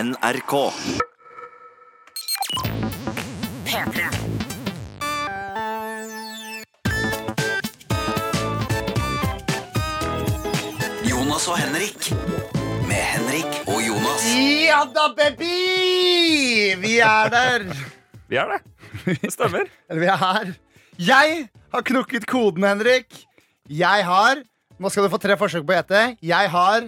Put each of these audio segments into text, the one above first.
NRK. P3. Jonas og Henrik. Med Henrik og Jonas. Ja da, baby! Vi er der. Vi er det. Det stemmer. Eller vi er her. Jeg har knukket koden, Henrik. Jeg har Nå skal du få tre forsøk på å gjette. Jeg har,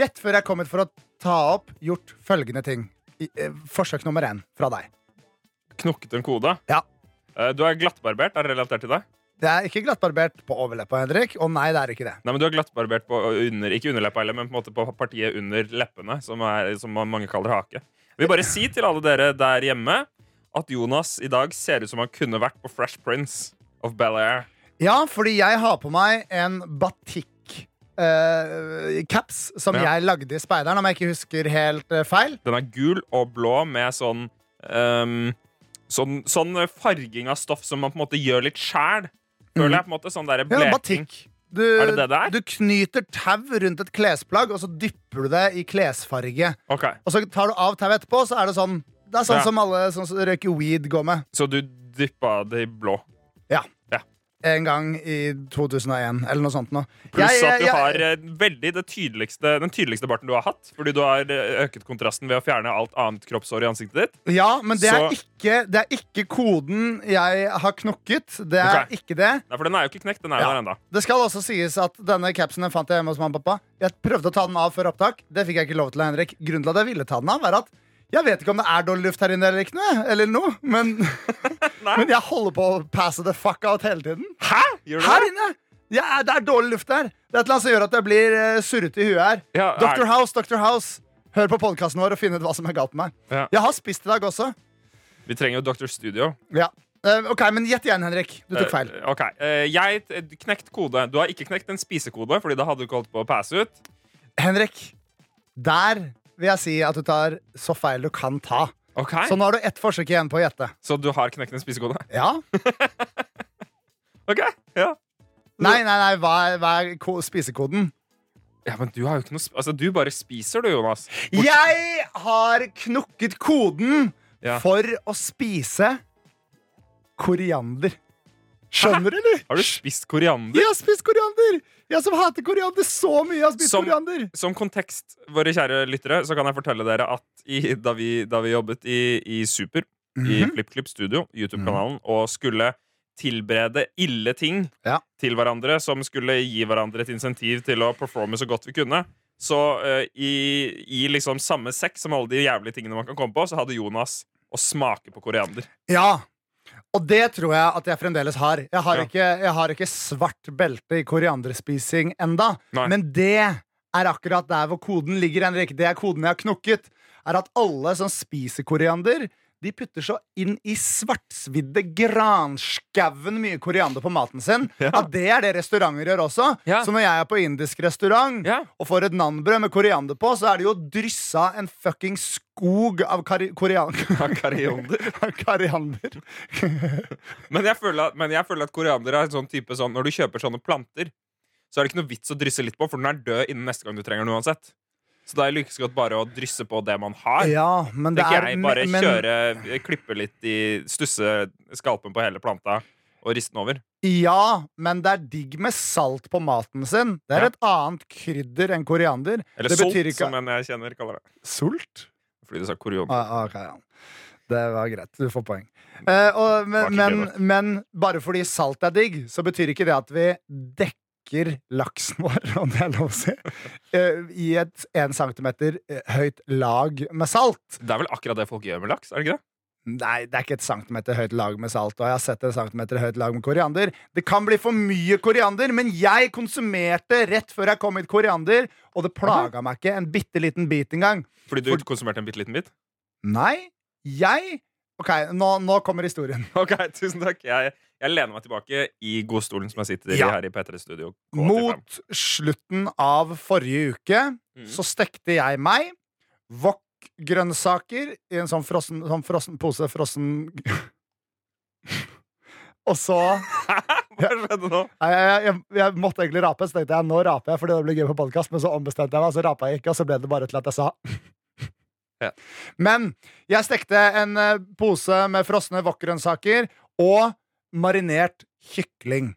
rett før jeg kom hit for å ta opp, gjort følgende ting. I, eh, forsøk nummer én fra deg. Knokket en kode. Ja. Eh, Du er glattbarbert. Er det relatert til deg? Det er ikke glattbarbert på overleppa, Henrik. Og nei, det er ikke det. Nei, men Du er glattbarbert på under, ikke underleppa heller, men på, en måte på partiet under leppene, som, er, som mange kaller hake. Jeg vil bare si til alle dere der hjemme at Jonas i dag ser ut som han kunne vært på Fresh Prince of Bel-Air. Ja, fordi jeg har på meg en batikk-caps som Ja. jeg lagde i Speideren, om jeg ikke husker helt uh, feil. Den er gul og blå med sånn um, Sånn, sånn farging av stoff som man på en måte gjør litt sjæl. Føler jeg på en måte sånn der bleking. Ja, batikk. Du, Er det det det er? du knyter tau rundt et klesplagg, og så dypper du det i klesfarge. Ok, Og så tar du av tauet etterpå, så er det sånn Det er sånn Ja. som alle sånn som røyker weed går med. Så du dyppa det i blå. En gang i 2001, eller noe sånt Nå. Pluss at du har eh, veldig det tydeligste, den tydeligste barten du har hatt. Fordi du har eh, øket kontrasten ved å fjerne alt annet kroppshår i ansiktet ditt. Ja, men det er, ikke, det er ikke koden jeg har knokket. Det er okay. ikke det. Nei, for den er jo ikke knekt. Den er jo Ja. der enda. Det skal også sies at denne capsen den fant jeg hjemme hos mamma og pappa. Jeg prøvde å ta den av før opptak. Det fikk jeg ikke lov til, Henrik. Grunnen til at jeg ville ta den av, er at jeg vet ikke om det er dårlig luft her inne eller ikke noe, eller noe, men, men jeg holder på å passe the fuck out hele tiden. Hæ? Gjør du Her det? inne! Ja, det er dårlig luft der. Det er et eller annet som gjør at jeg blir uh, surrete i huet her. Ja, Dr. House, Dr. House. Hør på podkasten vår og finn ut hva som er galt med meg. Ja. Jeg har spist i dag også. Vi trenger jo Dr. Studio. Ja. Uh, ok, Men gjett igjen, Henrik. Du tok feil. Uh, ok, eh, Jeg eh, knekt kode. Du har ikke knekt en spisekode, Fordi da hadde du ikke holdt på å passe ut. Henrik, der vil jeg si at du tar så feil du kan ta. Okay. Så nå har du ett forsøk igjen på å gjette. Så du har knekkende en spisekode? Ja? Ok, ja Nei, nei, nei, hva er, hva er spisekoden? Ja, men du har jo ikke noe Altså, du bare spiser du, Jonas. Jeg har knukket koden Ja. for å spise koriander. Skjønner du, eller? Har du spist koriander? Jeg har spist koriander! Jeg som hater koriander så mye. Jeg har spist Som- koriander. Som kontekst, våre kjære lyttere, så kan jeg fortelle dere at i, da, vi, da vi jobbet i, i Super, i Mhm. FlippKlipp Studio, YouTube-kanalen, og skulle tilberede ille ting Ja. til hverandre, som skulle gi hverandre et insentiv til å performe så godt vi kunne, så uh, i, i liksom samme sekk som alle de jævlige tingene man kan komme på, så hadde Jonas å smake på koriander. Ja. Og det tror jeg at jeg fremdeles har. Jeg har, Ja. ikke, jeg har ikke svart belte i korianderspising enda. Nei. Men det er akkurat der hvor koden ligger, Henrik. Det er koden jeg har knukket. Er at alle som spiser koriander, de putter så inn i svartsvidde granskauen mye koriander på maten sin. Ja. At det er det restauranter gjør også. Ja. Så når jeg er på indisk restaurant Ja. og får et nanbrød med koriander på, så er det jo dryssa en fucking skog av kari korian Koriander. koriander. Men jeg føler at, men jeg føler at koriander er en sånn type sånn Når du kjøper sånne planter, så er det ikke noe vits å drysse litt på, for den er død innen neste gang du trenger den uansett. Så da er det like godt bare å drysse på det man har. Ja, men det er jeg bare men, kjøre, klippe litt i Stusse skalpen på hele planta og riste den over. Ja, men det er digg med salt på maten sin. Det er Ja. et annet krydder enn koriander. Eller det sult, ikke som en jeg kjenner kaller det. Sult? Fordi du sa koriander. Ah, okay, ja. Det var greit. Du får poeng. Eh, og, men, men, men bare fordi salt er digg, så betyr ikke det at vi dekker laksen vår, om det er lov å si, eh, i et én centimeter eh, høyt lag med salt. Det er vel akkurat det folk gjør med laks? er det ikke det? Nei, det er ikke et centimeter høyt lag med salt. Og jeg har sett et centimeter høyt lag med koriander. Det kan bli for mye koriander, men jeg konsumerte rett før jeg kom hit koriander, og det plaga meg ikke en bitte liten bit engang. Fordi du For- konsumerte en bitte liten bit? Nei, jeg Ok, nå, nå kommer historien. Ok, tusen takk. Jeg, jeg lener meg tilbake i godstolen som jeg sitter i Ja. her i P3 Studio. K85. Mot slutten av forrige uke mm. så stekte jeg meg wok-grønnsaker i en sånn frossen, sånn frossen pose frossen Og så Hva skjedde nå? Jeg, jeg, jeg, måtte egentlig rape, så tenkte jeg nå raper jeg fordi det blir gøy på podcast, men så ombestemte jeg meg, og så rapa jeg ikke, og så ble det bare til at jeg sa Ja. Men jeg stekte en eh, pose med frosne wokgrønnsaker og marinert kykling.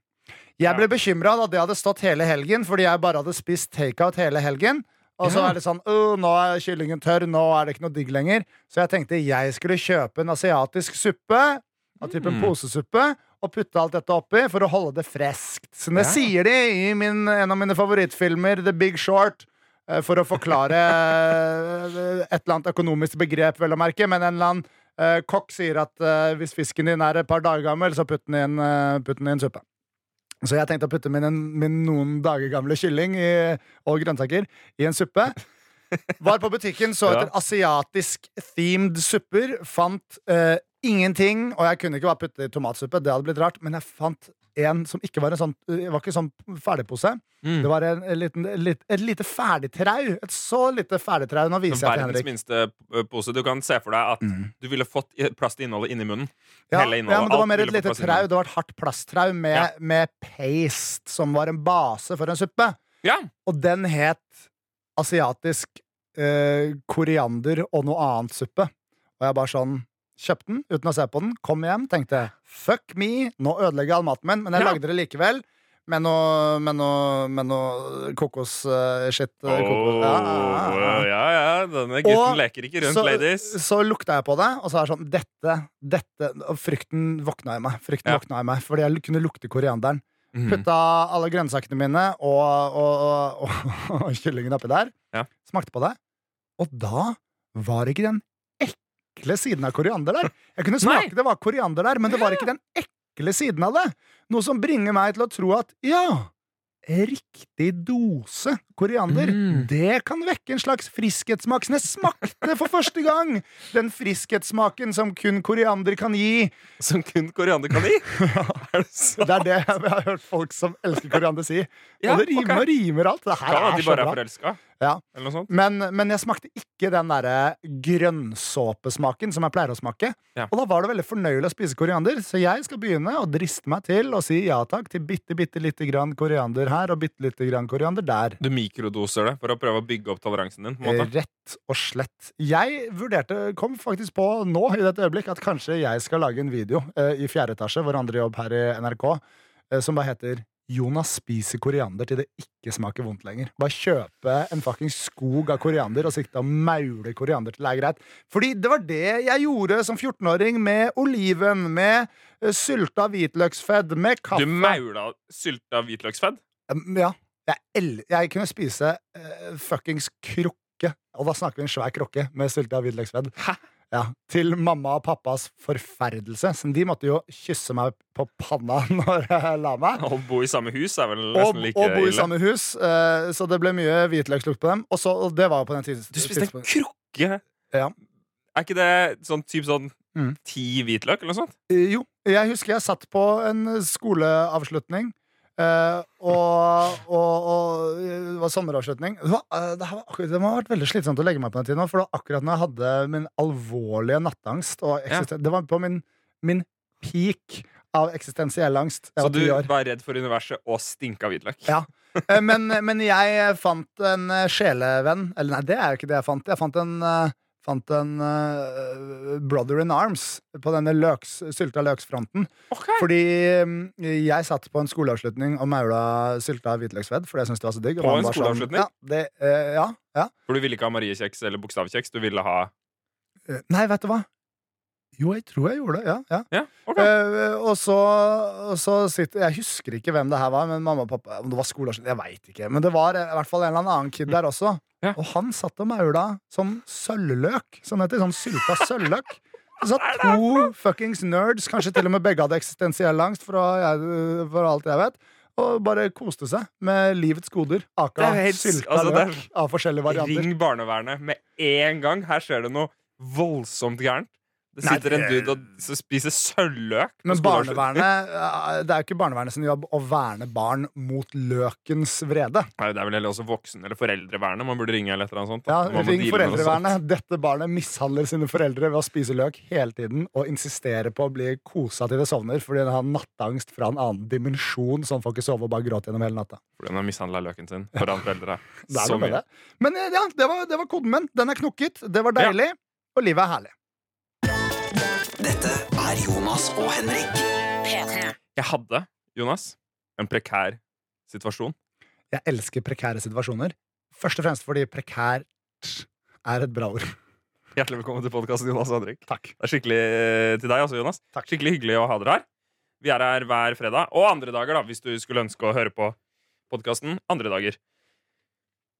Jeg ble bekymra da det hadde stått hele helgen, fordi jeg bare hadde spist takeout hele helgen. Og så er det sånn Nå er kyllingen tørr, nå er det ikke noe digg lenger. Så jeg tenkte jeg skulle kjøpe en asiatisk suppe, av typen Mm. posesuppe, og putte alt dette oppi for å holde det freskt. Så det Ja. sier de i min, en av mine favorittfilmer, The Big Short. Eh, For å forklare eh, et eller annet økonomisk begrep, vel å merke. Men en eller annen eh, kokk sier at hvis fisken din er et par dager gammel, så putt den i en, putt den i en suppe. Så jeg tenkte å putte min, min noen dager gamle kylling i, og grønnsaker i en suppe. Var på butikken, så etter asiatisk themed supper. Fant uh, ingenting, og jeg kunne ikke bare putte i tomatsuppe. Det hadde blitt rart, men jeg fant en som ikke var en sånn Det var ikke sånn ferdigpose. Mm. Det var en, en liten, et, et lite ferdigtrau. Et så lite ferdigtrau. Nå viser jeg til Verdens minste eh, pose. Du kan se for deg at Mm. du ville fått plass til innholdet inni munnen. Ja, Hele innholdet. ja, men det var mer et lite trau. Det var et hardt plasttrau med, Ja. med paste, som var en base for en suppe. Ja. Og den het asiatisk eh, koriander og noe annet suppe. Og jeg bare sånn kjøpte den uten å se på den. Kom hjem, tenkte fuck me, nå ødelegger jeg all maten min. Men jeg Ja. lagde det likevel. Med noe, med noe, med noe kokos-shit. ja, ja, ja. Denne gutten Og leker ikke rundt, så, ladies. så lukta jeg på det, og så er det sånn Dette, dette Og frykten våkna i meg. Frykten Ja. våkna i meg Fordi jeg kunne lukte korianderen. Mm. Putta alle grønnsakene mine og, og, og, og, kyllingen oppi der. Ja. Smakte på det. Og da var ikke den ekle siden av koriander der. Jeg kunne smake Nei. det var koriander der, men det var ikke den ekle siden av det. Noe som bringer meg til å tro at ja, riktig dose koriander, Mm. det kan vekke en slags friskhetssmak som jeg smakte for første gang den friskhetssmaken som kun koriander kan gi. Som kun koriander kan gi? Er det sant? Det er det jeg har hørt folk som elsker koriander si. Ja, og det rimer og rimer alt. Det her Kan er de bare er bra. forelska? Ja. Eller noe sånt? Men, men jeg smakte ikke den derre grønnsåpesmaken som jeg pleier å smake. Ja. Og da var det veldig fornøyelig å spise koriander, så jeg skal begynne å driste meg til å si ja takk til bitte, bitte lite grann koriander her og bitte lite grann koriander der. Du mikrodoser det for å prøve å bygge opp toleransen din? måte. Rett og slett. Jeg vurderte, kom faktisk på nå i dette øyeblikk, at kanskje jeg skal lage en video eh, i fjerde etasje, vår andre jobb her i NRK, eh, som bare heter Jonas spiser koriander til det ikke smaker vondt lenger. Bare kjøpe en fucking skog av koriander og sikte og maule koriander til det er greit. Fordi det var det jeg gjorde som 14-åring med oliven, med eh, sylta hvitløksfedd, med kaffe. Du maula sylta hvitløksfedd? Ja. Jeg, jeg kunne spise uh, fuckings krukke, og da snakker vi en svær krukke med sylta hvitløksfedd. Hæ? Ja, til mamma og pappas forferdelse. Så de måtte jo kysse meg på panna når jeg la meg. Å bo i samme hus er vel Og, like ille. og bo i samme hus, eh, så det ble mye hvitløkslukt på dem. Og, så, og det var jo på den tiden Du spiste en krukke? Ja. Er ikke det sånn typ sånn Mm. ti hvitløk, eller noe sånt? Eh, Jo, jeg husker jeg satt på en skoleavslutning. Eh, og, og, og det var sommeravslutning. Det, var, uh, det, var, akkurat- det må ha vært veldig slitsomt å legge meg på den tiden. For det var akkurat når jeg hadde min alvorlige nattangst. Eksisten- Det var på min, min peak av eksistensiell angst. Så du var redd for universet og stinka hvitløk? Ja. Uh, Men, men jeg fant en sjelevenn. Eller nei, det er jo ikke det jeg fant. Jeg fant en, fant en uh, brother in arms på denne løks, sylta løksfronten. Okay. Fordi um, jeg satt på en skoleavslutning og maula sylta hvitløksvedd fordi jeg syntes det var så digg. På en skoleavslutning? sånn, ja, det, uh, ja, ja. For du ville ikke ha mariekjeks eller bokstavkjeks? Du ville ha Eh, Nei, vet du hva? Jo, jeg tror jeg gjorde det. Ja, ja. Ja, ok. Eh, og så, og så sitter Jeg husker ikke hvem det her var, men mamma og pappa Om det var skoleavslutning, jeg veit ikke. Men det var i hvert fall en eller annen kid der også. Ja. Og han satt og maula sånn sølvløk, som heter. Sånn sylta sølvløk. Det satt to fuckings nerds, kanskje til og med begge hadde eksistensiell angst, for, jeg, for alt jeg vet. Og bare koste seg med livets goder. Aka sylta altså, løk av forskjellige varianter. Ring barnevernet med en gang. Her skjer det noe voldsomt gærent. Det Nei, sitter en det- dude og spiser sølvløk. Men barnevernet eh, Det er jo ikke barnevernet sin jobb å verne barn mot løkens vrede. Nei, det er vel heller også voksen- eller foreldrevernet man burde ringe. eller et eller annet sånt. da. Ja, Ring foreldrevernet. Dette barnet mishandler sine foreldre ved å spise løk hele tiden og insistere på å bli kosa til det sovner fordi den har nattangst fra en annen dimensjon, så han får ikke sove og bare gråte gjennom hele natta. Fordi hun har mishandla løken sin foran foreldre. Så mye. det. Men eh, ja, det var, det var koden min. Den er knokket, det var deilig, og livet er herlig. Dette er Jonas og Henrik. Jeg hadde, Jonas, en prekær situasjon. Jeg elsker prekære situasjoner. Først og fremst fordi prekært er et bra ord. Hjertelig velkommen til podkasten, Jonas og Henrik. Takk. Det er skikkelig eh, til deg også, Jonas. Takk. Skikkelig hyggelig å ha dere her. Vi er her hver fredag, og andre dager, da, hvis du skulle ønske å høre på podkasten. Andre dager.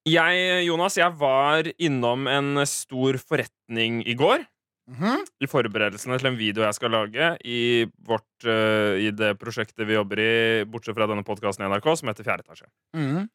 Jeg, Jonas, jeg var innom en stor forretning i går. Mhm. I forberedelsene til en video jeg skal lage i, vårt, uh, i det prosjektet vi jobber i, bortsett fra denne podkasten i NRK, som heter Fjerde etasje. Mhm.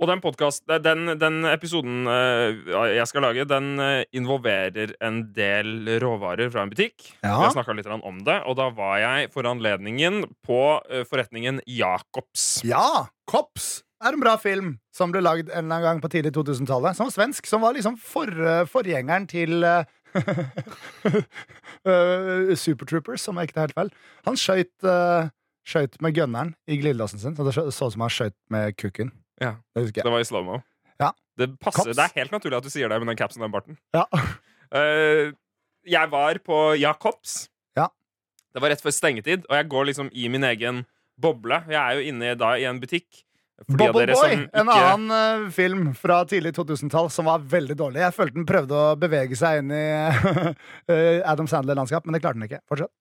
Og den, podcast, den, den episoden uh, jeg skal lage, den uh, involverer en del råvarer fra en butikk. Ja. Jeg snakka litt om det, og da var jeg for anledningen på forretningen Jacobs. Ja! Kops er en bra film som ble lagd en eller annen gang på tidlig 2000-tallet. Som var svensk. Som var liksom for, forgjengeren til eh, eh, Super Troopers, som jeg ikke tar helt feil. Han skøyt uh, skjøt med gunneren i glidelåsen sin, så det så ut som han skjøt med kukken. Ja. Det husker Det var i slow-mo. Ja. Det, passer, det er helt naturlig at du sier det med den capsen og den barten. Ja. Eh, jeg var på Jacobs. Ja. Det var rett før stengetid, og jeg går liksom i min egen boble. Jeg er jo inne da i en butikk. Bobble Boy, ikke... en annen uh, film fra tidlig 2000-tall som var veldig dårlig. Jeg følte den prøvde å bevege seg inn i eh, Adam Sandler-landskap, men det klarte den ikke. Fortsett.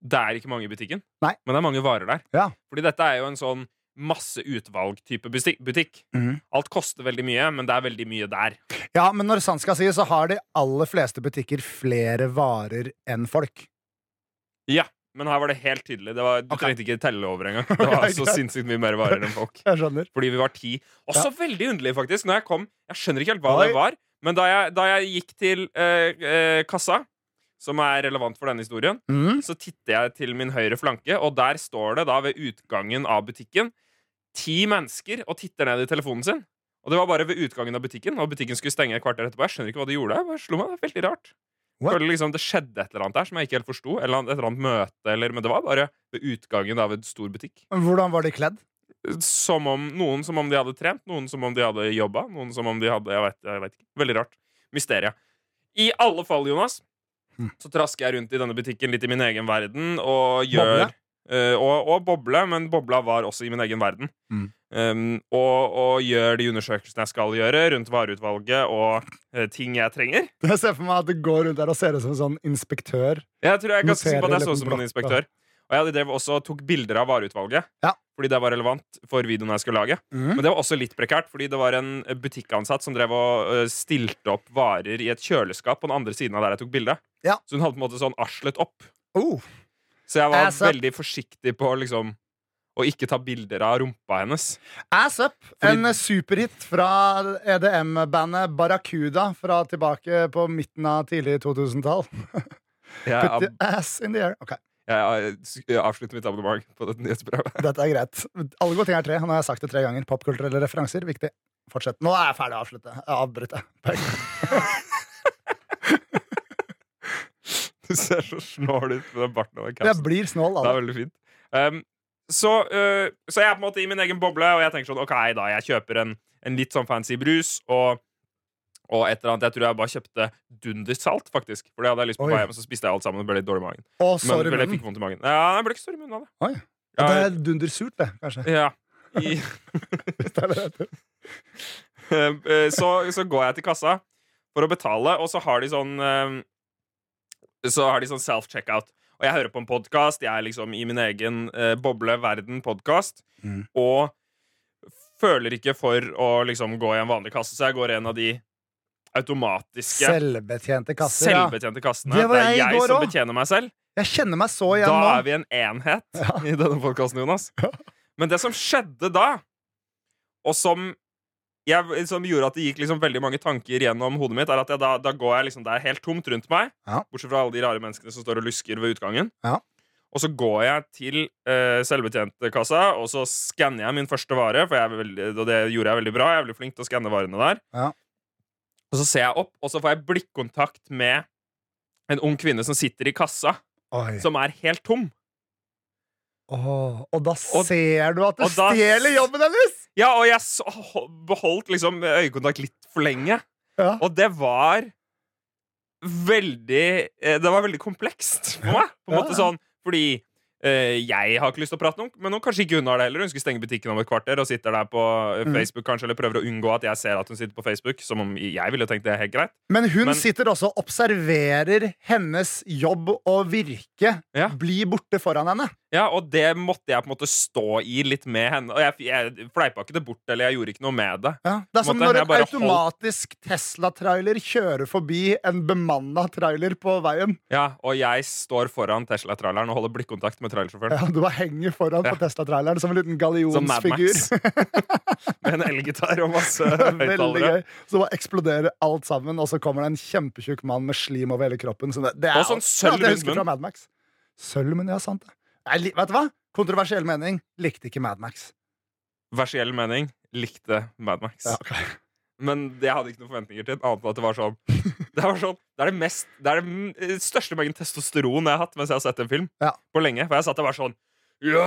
Det er ikke mange i butikken, Nei. men det er mange varer der. Ja. Fordi dette er jo en sånn masse utvalg-type butikk. Mhm. Alt koster veldig mye, men det er veldig mye der. Ja, men når sant skal sies, så har de aller fleste butikker flere varer enn folk. Ja, men her var det helt tydelig. Det var, du okay. trengte ikke telle over engang. Det var så sinnssykt mye mer varer enn folk. Fordi vi var ti. Også veldig underlig, faktisk. Når jeg kom Jeg skjønner ikke helt hva Oi. det var, men da jeg, da jeg gikk til eh, eh, kassa, som er relevant for denne historien, mm. så titter jeg til min høyre flanke, og der står det da ved utgangen av butikken ti mennesker og titter ned i telefonen sin. Og det var bare ved utgangen av butikken, og butikken skulle stenge et kvarter etterpå. Jeg skjønner ikke hva de gjorde. Jeg bare slo meg, det er veldig rart. Liksom Det skjedde et eller annet der som jeg ikke helt forsto. Eller et eller annet møte, eller, men det var bare ved utgangen av en stor butikk. Hvordan var de kledd? Som om, noen som om de hadde trent, noen som om de hadde jobba, noen som om de hadde Jeg vet, jeg vet ikke. Veldig rart. Mysteriet. I alle fall, Jonas, Hm. så trasker jeg rundt i denne butikken litt i min egen verden og gjør Boble? Uh, og, og boble, men bobla var også i min egen verden. Mm. Um, og, og gjør de undersøkelsene jeg skal gjøre rundt vareutvalget og uh, ting jeg trenger. Jeg ser for meg at du går rundt der og ser ut som en sånn inspektør. Jeg tror jeg kan si på at jeg så ut som en inspektør. Og jeg drev også tok bilder av vareutvalget, Ja. fordi det var relevant for videoen jeg skulle lage. Mm. Men det var også litt prekært, fordi det var en butikkansatt som drev og uh, stilte opp varer i et kjøleskap på den andre siden av der jeg tok bilde. Ja. Så hun hadde på en måte sånn arslet opp. Oh, Så jeg var veldig forsiktig på liksom å ikke ta bilder av rumpa hennes. Ass Up, Fordi- en superhit fra EDM-bandet Barracuda fra tilbake på midten av tidlig 2000-tall. Jeg, Put your ass in the air. Ok, jeg, jeg avslutter mitt abonnement på dette nyhetsbrevet. Dette er greit. Alle gode ting er tre. Nå har jeg sagt det tre ganger. Popkulturelle referanser, viktig. Fortsett. Nå er jeg ferdig å avslutte. Jeg avbryter. Du ser så snål ut med den barten over den Jeg blir snål da. Det er veldig fint. Um, så, uh, så jeg er på en måte i min egen boble, og jeg tenker sånn OK, da, jeg kjøper en, en litt sånn fancy brus og, og et eller annet. Jeg tror jeg bare kjøpte dundersalt, faktisk. For det hadde jeg lyst på Oi. på hjem, og så spiste jeg alt sammen og ble litt dårlig i magen. Og Men, eller jeg fikk vondt i magen. Ja, jeg ble ikke sår i munnen av det. Oi. Ja, det er dundersurt, det, kanskje. Ja. I. Eh, så, så går jeg til kassa for å betale, og så har de sånn eh, Så har de sånn self-checkout. Og jeg hører på en podkast. Jeg er liksom i min egen eh, boble verden-podkast. Mm. Og føler ikke for å liksom gå i en vanlig kasse, så jeg går i en av de automatiske Selvbetjente kasser. Ja. selvbetjente kassene. Det var Det er jeg jeg som også. betjener meg selv. Jeg kjenner meg så igjen nå. Da er vi en enhet i denne podkasten, Jonas. Men det som skjedde da, og som jeg, som gjorde at det gikk liksom veldig mange tanker gjennom hodet mitt, er at jeg, da, da går jeg liksom Det er helt tomt rundt meg, Ja. bortsett fra alle de rare menneskene som står og lusker ved utgangen. Ja. Og så går jeg til uh, selvbetjentkassa, og så skanner jeg min første vare. For jeg veldig, og det gjorde jeg veldig bra. Jeg er veldig flink til å skanne varene der. Ja. Og så ser jeg opp, og så får jeg blikkontakt med en ung kvinne som sitter i kassa, Oi. som er helt tom. Åh, og da Og- ser du at du stjeler jobben hennes! Ja, og jeg beholdt liksom øyekontakt litt for lenge. Ja. Og det var veldig eh, Det var veldig komplekst for meg. På en Ja, måte sånn Fordi eh, jeg har ikke lyst til å prate med noen. Kanskje ikke hun har det heller. Hun skulle stenge butikken om et kvarter og sitter der på eh, Mm. Facebook kanskje Eller prøver å unngå at jeg ser at hun sitter på Facebook. Som om jeg ville tenkt det er helt greit. Men hun Men- sitter også og observerer hennes jobb og virke Ja. bli borte foran henne. Ja, Og det måtte jeg på en måte stå i litt med henne. Og jeg, jeg fleipa ikke det bort, eller jeg gjorde ikke noe med det. Ja. Det er som måte, når en automatisk automatisk Tesla-trailer kjører forbi en bemanna trailer på veien. Ja, Og jeg står foran Tesla-traileren og holder blikkontakt med trailersjåføren. Ja, Du bare henger foran Ja. på Tesla-traileren som en liten gallionsfigur. Med en elgitar og masse høyttalere. Så bare eksploderer alt sammen, og så kommer det en kjempetjukk mann med slim over hele kroppen. Så det, det er Og sånn ja, sølv rundt fra. Mad Max. Sølvmunn, ja, sant det. Jeg, vet du hva? Kontroversiell mening. Likte ikke Mad Max. Versiell mening. Likte Mad Max. Ja, okay. Men jeg hadde ikke noen forventninger til annet enn at det var sånn Det, var sånn, det er det mest Det er det mm, største mengden testosteron jeg har hatt mens jeg har sett en film. Ja. På lenge. For jeg satt der bare sånn Ja!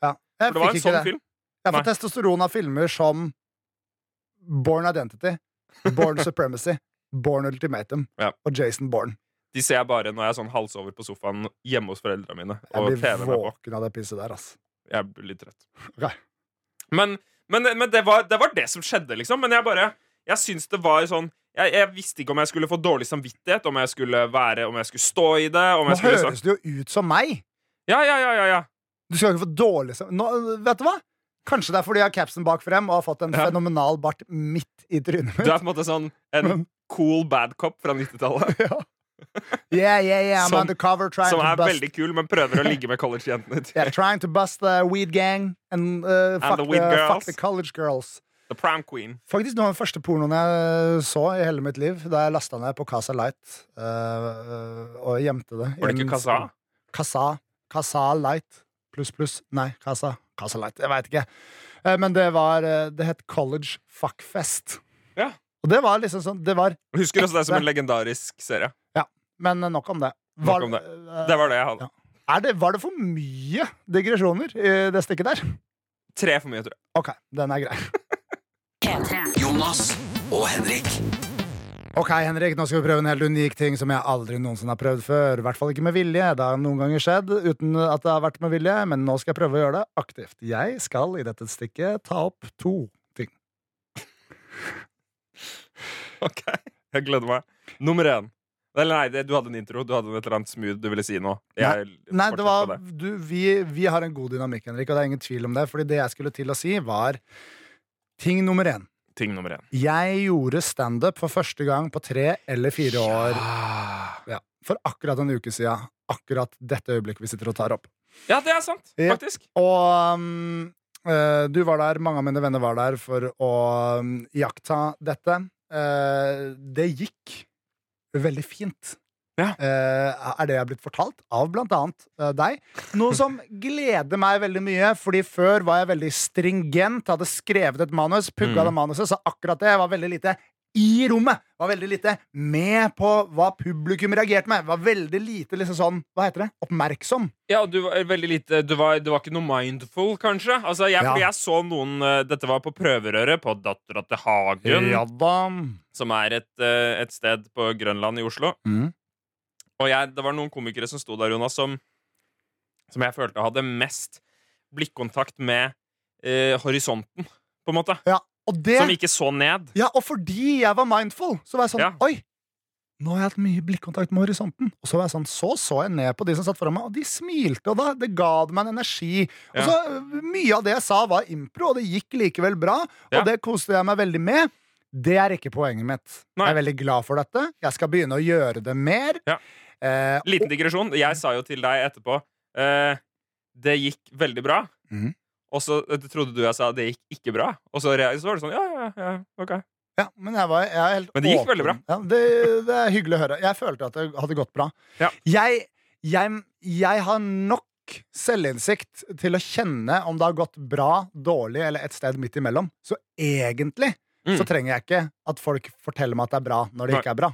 Ja. For det var en sånn film. Jeg får Nei. testosteron av filmer som Born Identity, Born Supremacy, Born Ultimatum Ja. og Jason Bourne. De ser jeg bare når jeg er sånn halsover på sofaen hjemme hos foreldrene mine. Jeg blir våken av det pisset der, ass. Jeg blir litt trøtt. Okay. Men, men, men det, var, det var det som skjedde, liksom. Men jeg bare Jeg syns det var sånn jeg, jeg visste ikke om jeg skulle få dårlig samvittighet, om jeg skulle være Om jeg skulle stå i det. Om Nå skulle sånn høres det jo ut som meg! Ja, ja, ja, ja, ja. Du skal ikke få dårlig samvittighet Vet du hva? Kanskje det er fordi jeg har capsen bak frem og har fått en Ja. fenomenal bart midt i trynet Du er på en måte sånn en cool bad cop fra 90-tallet. Ja. Yeah, yeah, yeah, I'm Som- undercover trying Som er bust veldig kul, men prøver å ligge med college-jentene yeah, trying to bust the weed gang and, uh, fuck, the weed the, fuck the college girls. The Prom Queen. Faktisk noe av den første pornoen jeg så i hele mitt liv, da jeg lasta ned på Casa Light uh, og gjemte det. Var det ikke sånn- Casa. Casa Light. Pluss, pluss. Nei, Casa. Casa Light. Jeg veit ikke. Uh, Men det var eh, Det het College Fuckfest. Ja. Og det var liksom sånn Det var Husker også det som en legendarisk serie. Men nok om det. Nok om det. eh, Det var det jeg hadde. Ja. Er det, var det for mye digresjoner i det stikket der? Tre for mye, tror jeg. OK, den er grei. Jonas og Henrik. Ok, Henrik, nå skal vi prøve en helt unik ting som jeg aldri noensinne har prøvd før. I hvert fall ikke med vilje. Det har noen ganger skjedd uten at det har vært med vilje, men nå skal jeg prøve å gjøre det aktivt. Jeg skal i dette stikket ta opp to ting. Ok, Jeg gleder meg. Nummer én. Eller nei, du hadde en intro. Du hadde et eller annet smooth du ville si nå. Jeg Nei, det var, det. du, vi, vi har en god dynamikk, Henrik, og det er ingen tvil om det. Fordi det jeg skulle til å si, var ting nummer én. Ting nummer én. Jeg gjorde standup for første gang på tre eller fire år. Ja, for akkurat en uke siden. Akkurat dette øyeblikket vi sitter og tar opp. Ja, det er sant, Ja. faktisk. Og um, eh, du var der, mange av mine venner var der for å um, iaktta dette. Uh, det gikk veldig fint. Ja. Uh, er det jeg har blitt fortalt av blant annet uh, deg. Noe som gleder meg veldig mye, Fordi før var jeg veldig stringent, hadde skrevet et manus, pugga Mm. det manuset, så akkurat det var veldig lite i rommet. Var veldig lite med på hva publikum reagerte med. Var veldig lite liksom sånn, hva heter det, oppmerksom. Ja, du var veldig lite du var, du var ikke noe mindful, kanskje? Altså, jeg, Ja. Jeg så noen eh, Dette var på prøverøret på Dattera til Hagen, Ja da. som er et, eh, et sted på Grønland i Oslo. Mm. Og jeg, det var noen komikere som sto der, Jonas, som, som jeg følte hadde mest blikkontakt med eh, horisonten, på en måte. Ja, det Som ikke så ned. Ja, og fordi jeg var mindful, så var jeg sånn Ja. Oi! Nå har jeg hatt mye blikkontakt med horisonten. Og så var jeg sånn, så så jeg ned på de som satt foran meg, og de smilte, og da, det ga meg en energi. Og så øh, Mye av det jeg sa, var impro, og det gikk likevel bra. Ja. Og det koste jeg meg veldig med. Det er ikke poenget mitt. Nei. Jeg er veldig glad for dette. Jeg skal begynne å gjøre det mer. Ja. Eh, Liten digresjon. Jeg sa jo til deg etterpå eh, Det gikk veldig bra. Mhm. Og så eh, trodde du jeg sa det gikk ikke bra. Og så, så var det sånn ja, ja, ja, ok. Ja, men jeg, var, jeg Men det gikk åpen. veldig bra. Ja, det, det er hyggelig å høre. Jeg følte at det hadde gått bra. Ja. Jeg, jeg, jeg har nok selvinnsikt til å kjenne om det har gått bra, dårlig eller et sted midt imellom. Så egentlig Mm. så trenger jeg ikke at folk forteller meg at det er bra når det ikke er bra.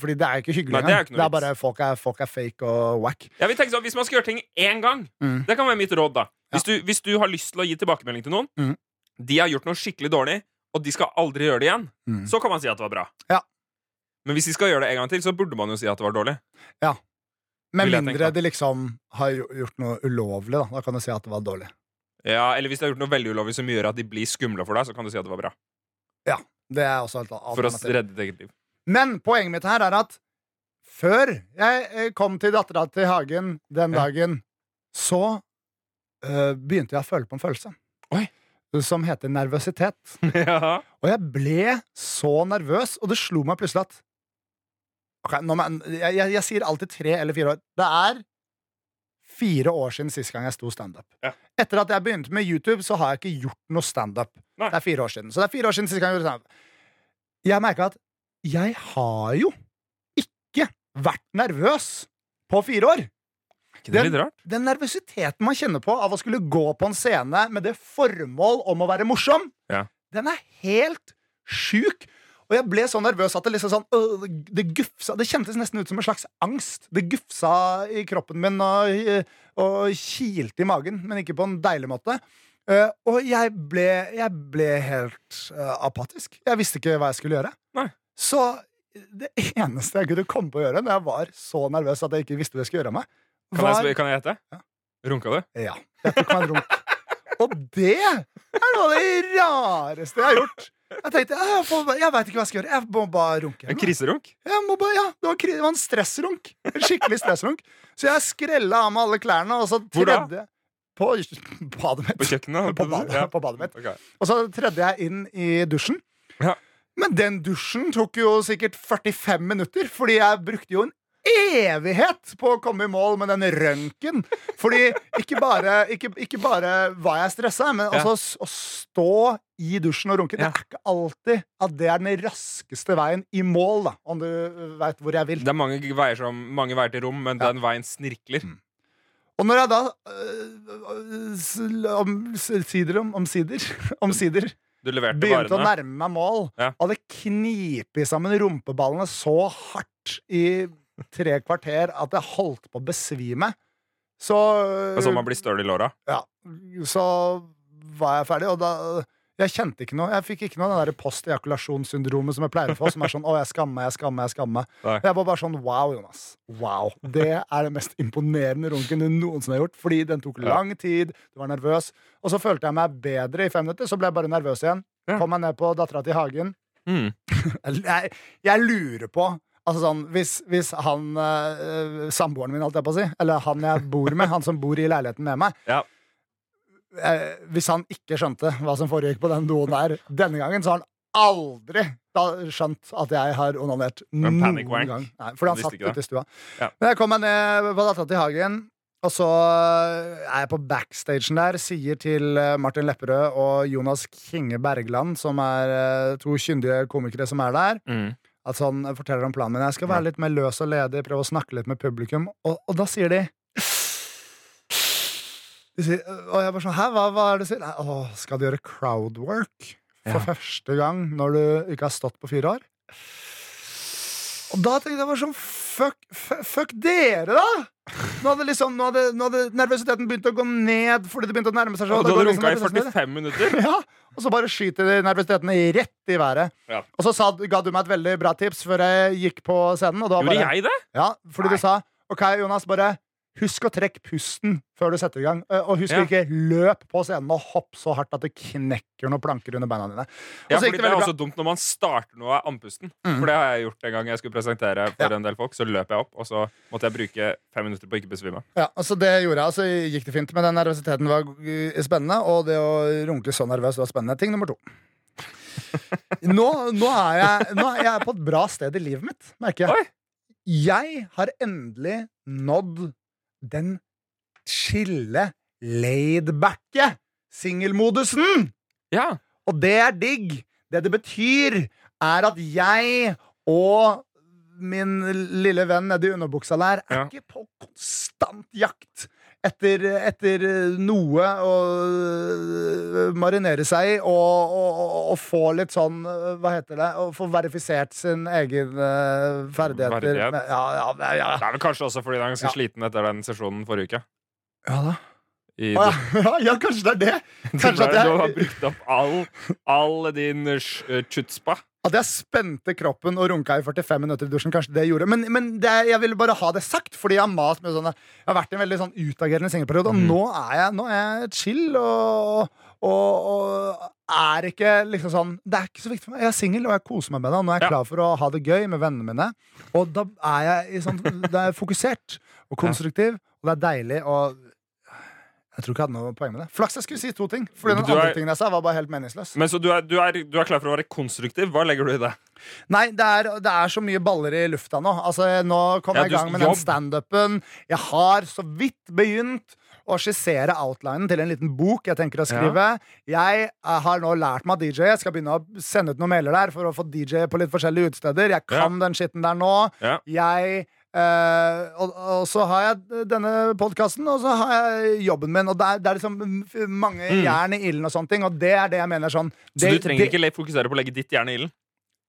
Fordi det er ikke hyggelig Nei, det er engang. ikke Det er bare folk er, folk er fake og whack. Tenke sånn, Hvis man skal gjøre ting én gang, Mm. det kan være mitt råd. da hvis, du, hvis du har lyst til å gi tilbakemelding til noen, Mm. de har gjort noe skikkelig dårlig, og de skal aldri gjøre det igjen, Mm. så kan man si at det var bra. Ja. Men hvis de skal gjøre det en gang til, så burde man jo si at det var dårlig. Med mindre de liksom har gjort noe ulovlig. Da Da kan du si at det var dårlig. Ja, Eller hvis de har gjort noe veldig ulovlig som gjør at de blir skumle for deg, så kan du si at det var bra. Ja, Det er også et For å redde ditt eget liv. Men poenget mitt her er at før jeg eh, kom til dattera til Hagen den dagen, så eh, begynte jeg å føle på en følelse. Oi. Som heter nervøsitet. ja. Og jeg ble så nervøs, og det slo meg plutselig at okay, nå jeg, jeg, jeg, sier alltid tre eller fire år. Det er fire år siden sist gang jeg sto standup. Ja. Etter at jeg begynte med YouTube, så har jeg ikke gjort noe standup. Det er fire år siden. Så det er fire år siden sist gang jeg gjorde standup. Jeg merka at jeg har jo ikke vært nervøs på fire år. Ikke det Den- litt rart? Den nervøsiteten man kjenner på av å skulle gå på en scene med det formål om å være morsom, Ja. den er helt sjuk. Og jeg ble så nervøs at det liksom sånn øh, det- Det gufsa Det kjentes nesten ut som en slags angst. Det gufsa i kroppen min og, og kilte i magen, men ikke på en deilig måte. Uh, og jeg ble, jeg ble helt uh, apatisk. Jeg visste ikke hva jeg skulle gjøre. Nei. Så det eneste jeg kunne komme på å gjøre når jeg var så nervøs at jeg ikke visste hva jeg skulle gjøre av meg, Kan var jeg, kan jeg gjette? Ja. Runka du? ja. Jeg tok meg en runk. Og det er noe av det rareste jeg har gjort. Jeg tenkte, jeg, får- jeg veit ikke hva jeg skal gjøre. Jeg må bare runke. En kriserunk? Bare, ja, det, var, det var en stressrunk. En skikkelig stressrunk. Så jeg skrella av meg alle klærne, og så Hvor da? På badet mitt. På kjøkkenet? På badet, Ja. på badet mitt. Okay. Og så tredde jeg inn i dusjen. Ja. Men den dusjen tok jo sikkert 45 minutter, fordi jeg brukte jo en evighet på å komme i mål med den røntgen. Fordi ikke bare, ikke, ikke bare var jeg stressa, men Ja. altså å stå i dusjen og runke Ja. Det er ikke alltid at det er den raskeste veien i mål, da, om du veit hvor jeg vil. Det er mange veier, som, mange veier til rom, men Ja. den veien snirkler. Og når jeg da øh, s- om, sider om, omsider Omsider Du leverte begynte å nærme meg mål, Ja. det knipet sammen rumpeballene så hardt i tre kvarter at jeg holdt på å besvime. Så sånn man blir støl i låra. ja, Så var jeg ferdig, og da Jeg kjente ikke noe Jeg fikk ikke noe av det postejakulasjonssyndromet som jeg pleier å få, som er sånn 'Å, jeg skammer jeg skammer. Jeg skammer Jeg var bare sånn Wow, Jonas. Wow. Det er det mest imponerende runken du noensinne har gjort. Fordi den tok lang tid, du var nervøs. Og så følte jeg meg bedre i fem minutter, så ble jeg bare nervøs igjen. Kom meg ned på dattera til Hagen. Mm. Jeg, jeg lurer på Altså sånn, Hvis, hvis han øh, samboeren min, holdt jeg på å si, eller han jeg bor med, han som bor i leiligheten med meg Ja. Eh, Hvis han ikke skjønte hva som foregikk på den doen der denne gangen, så har han aldri da skjønt at jeg har onanert noen gang. Nei, fordi han satt ute i stua. Ja. Men jeg kom meg ned på dattera til Hagen. Og så er jeg på backstagen der, sier til eh, Martin Lepperød og Jonas Kinge Bergland, som er eh, to kyndige komikere som er der, Mm. at sånn forteller om planen min. Jeg skal være litt mer løs og ledig, prøve å snakke litt med publikum. Og, og da sier de sier, Og jeg bare sånn Hæ, hva, hva er det du sier? Nei, Å, skal du gjøre crowdwork for Ja. første gang når du ikke har stått på fire år? Og da tenkte jeg bare sånn Fuck, fuck, dere, da! Nå hadde, liksom, nå, hadde, nå hadde nervøsiteten begynt å gå ned fordi det begynte å nærme seg. sånn. Du hadde runka i 45 minutter? Ja, og så bare skyter nervøsiteten rett i været. Ja. Og så sa, ga du meg et veldig bra tips før jeg gikk på scenen. Gjorde bare, jeg det? Ja, fordi Nei. du sa OK, Jonas, bare husk å trekke pusten før du setter i gang. Eh, Og husk Ja. ikke løp på scenen og hopp så hardt at det knekker noen planker under beina dine. Ja, fordi det det er også dumt når man starter noe av andpusten. Mm. For det har jeg gjort en gang jeg skulle presentere for Ja. en del folk. Så løp jeg opp, og så måtte jeg bruke fem minutter på å ikke besvime. Ja, altså Det gjorde jeg, og så gikk det fint. Men den nervøsiteten var uh, spennende, og det å runke så nervøs var spennende. Ting nummer to. Nå, nå, er jeg, nå er jeg på et bra sted i livet mitt, merker jeg. Oi. Jeg har endelig nådd den chille, laid-backe singelmodusen. Ja. Og det er digg. Det det betyr, er at jeg og min lille venn nedi underbuksa der er Ja. ikke på konstant jakt etter, etter noe å øh, marinere seg i og, og, og, få litt sånn øh, Hva heter det? Å få verifisert sin egen øh, ferdigheter. Verdighet. Ja, ja, ja, ja. Det er vel kanskje også fordi han er ganske sliten etter den sesjonen forrige uke. ja da. Å, ja. ja, kanskje det er det. du, Kanskje at du har brukt opp all, all din eh, chutzpa. At jeg spente kroppen og runka i 45 minutter i dusjen. Kanskje det gjorde Men, men det, jeg ville bare ha det sagt, fordi jeg har mast med sånne Jeg har vært i en veldig sånn utagerende singelperiode og mm. nå er jeg, nå er jeg chill og, og, og er ikke liksom sånn Det er ikke så viktig for meg. Jeg er singel, og jeg koser meg med det. Og nå er jeg Ja. klar for å ha det gøy med vennene mine. Og da er jeg i sånn Det er fokusert og konstruktiv, og det er deilig. Og jeg tror ikke jeg hadde noe poeng med det. Flaks jeg skulle si to ting, Fordi den Du andre er- tingen jeg sa, var bare helt meningsløs. Men så du er, du, er, du er klar for å være konstruktiv? Hva legger du i det? Nei, det er, det så mye baller i lufta nå. Altså, nå kom Ja, jeg i gang med den jobb. standupen. Jeg har så vidt begynt å skissere outlinen til en liten bok jeg tenker å skrive. Jeg eh, har nå lært meg DJ. Jeg skal begynne å sende ut noen mailer der for å få DJ på litt forskjellige utesteder. Jeg kan den skitten der nå. Ja. Jeg eh, og, og så har jeg denne podkasten, og så har jeg jobben min. Og det er, det er liksom mange Mm. jern i ilden, og sånne ting Og det er det jeg mener sånn Så du trenger det, ikke fokusere på å legge ditt jern i ilden?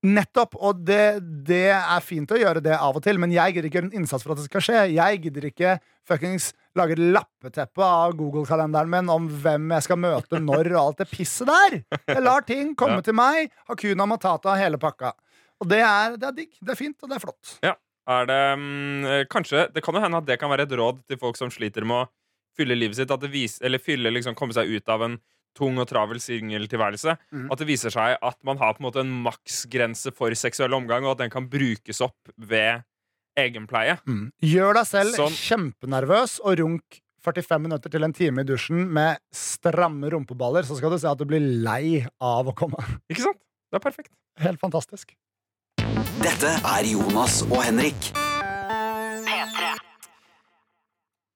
Nettopp, og det, det er fint å gjøre det av og til, men jeg gidder ikke gjøre en innsats for at det skal skje. Jeg gidder ikke fuckings lage et lappeteppe av Google-kalenderen min om hvem jeg skal møte når og alt det pisset der. Jeg lar ting komme Ja. til meg. Hakuna matata, hele pakka. Og det er, det er digg. Det er fint, og det er flott. Er det mm, eh, Kanskje Det kan jo hende at det kan være et råd til folk som sliter med å fylle livet sitt. At det viser, eller fylle, liksom, komme seg ut av en tung og travel singeltilværelse. Mm. At det viser seg at man har på en måte en maksgrense for seksuell omgang, og at den kan brukes opp ved egenpleie. Gjør deg selv Sånn. kjempenervøs og runk 45 minutter til en time i dusjen med stramme rumpeballer, så skal du se at du blir lei av å komme. Ikke sant? Det er perfekt. Helt fantastisk. Dette er Jonas og Henrik. P3.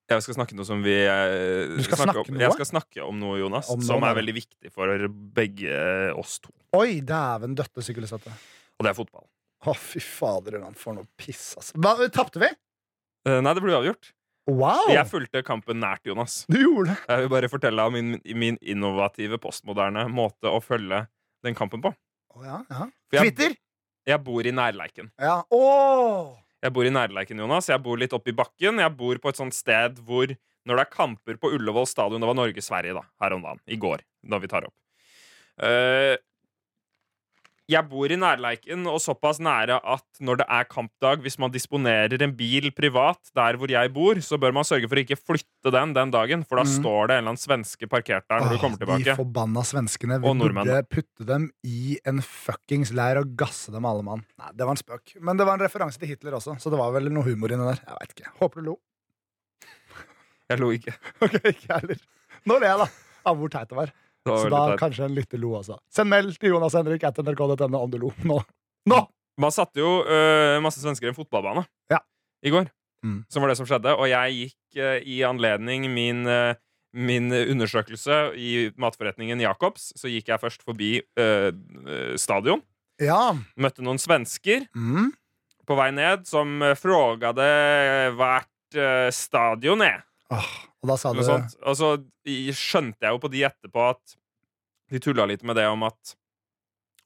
Jeg skal snakke noe som vi eh, Du skal snakke om. noe? Jeg skal snakke om noe, Jonas, Om noe, som da. er veldig viktig for begge oss to. Oi, dæven døtte sykkelstøtte. Og det er fotball. Å, fy fader, han får noe piss, altså. Hva, Tapte vi? Eh, nei, det ble avgjort. Wow! Jeg fulgte kampen nært, Jonas. Du gjorde det. Jeg vil bare fortelle om min, min innovative, postmoderne måte å følge den kampen på. Å, ja, ja. For jeg- Twitter? Jeg bor i nærleiken. Ja. Oh! Jeg bor i nærleiken, Jonas. Jeg bor litt oppi bakken. Jeg bor på et sånt sted hvor når det er kamper på Ullevål stadion Det var Norge-Sverige da, her om dagen. I går, da vi tar opp. Eh, jeg bor i nærleiken og såpass nære at når det er kampdag, hvis man disponerer en bil privat der hvor jeg bor, så bør man sørge for å ikke flytte den den dagen, for da mm. står det en eller annen svenske parkert der når du kommer De forbanna svenskene. Vi burde putte dem i en fuckings leir og gasse dem alle mann. Nei, det var en spøk. Men det var en referanse til Hitler også, så det var vel noe humor inni der. Jeg vet ikke. Håper du lo. Jeg lo ikke. Ok, ikke jeg heller. Nå ler jeg, da. Av hvor teit det var. Så da teit. kanskje en lytter lo altså. Send mail til Jonas Henrik at nrk.no om du lo. Nå. Nå! Man satte jo uh, masse svensker i en fotballbane Ja. i går. Mm. Som var det som skjedde. Og jeg gikk uh, i anledning min, uh, min undersøkelse i matforretningen Jacobs, så gikk jeg først forbi stadion. Ja. Møtte noen svensker Mm. på vei ned som frågade hvert stadion er. Åh, og da sa du. Og så skjønte jeg jo på de etterpå at de tulla litt med det om at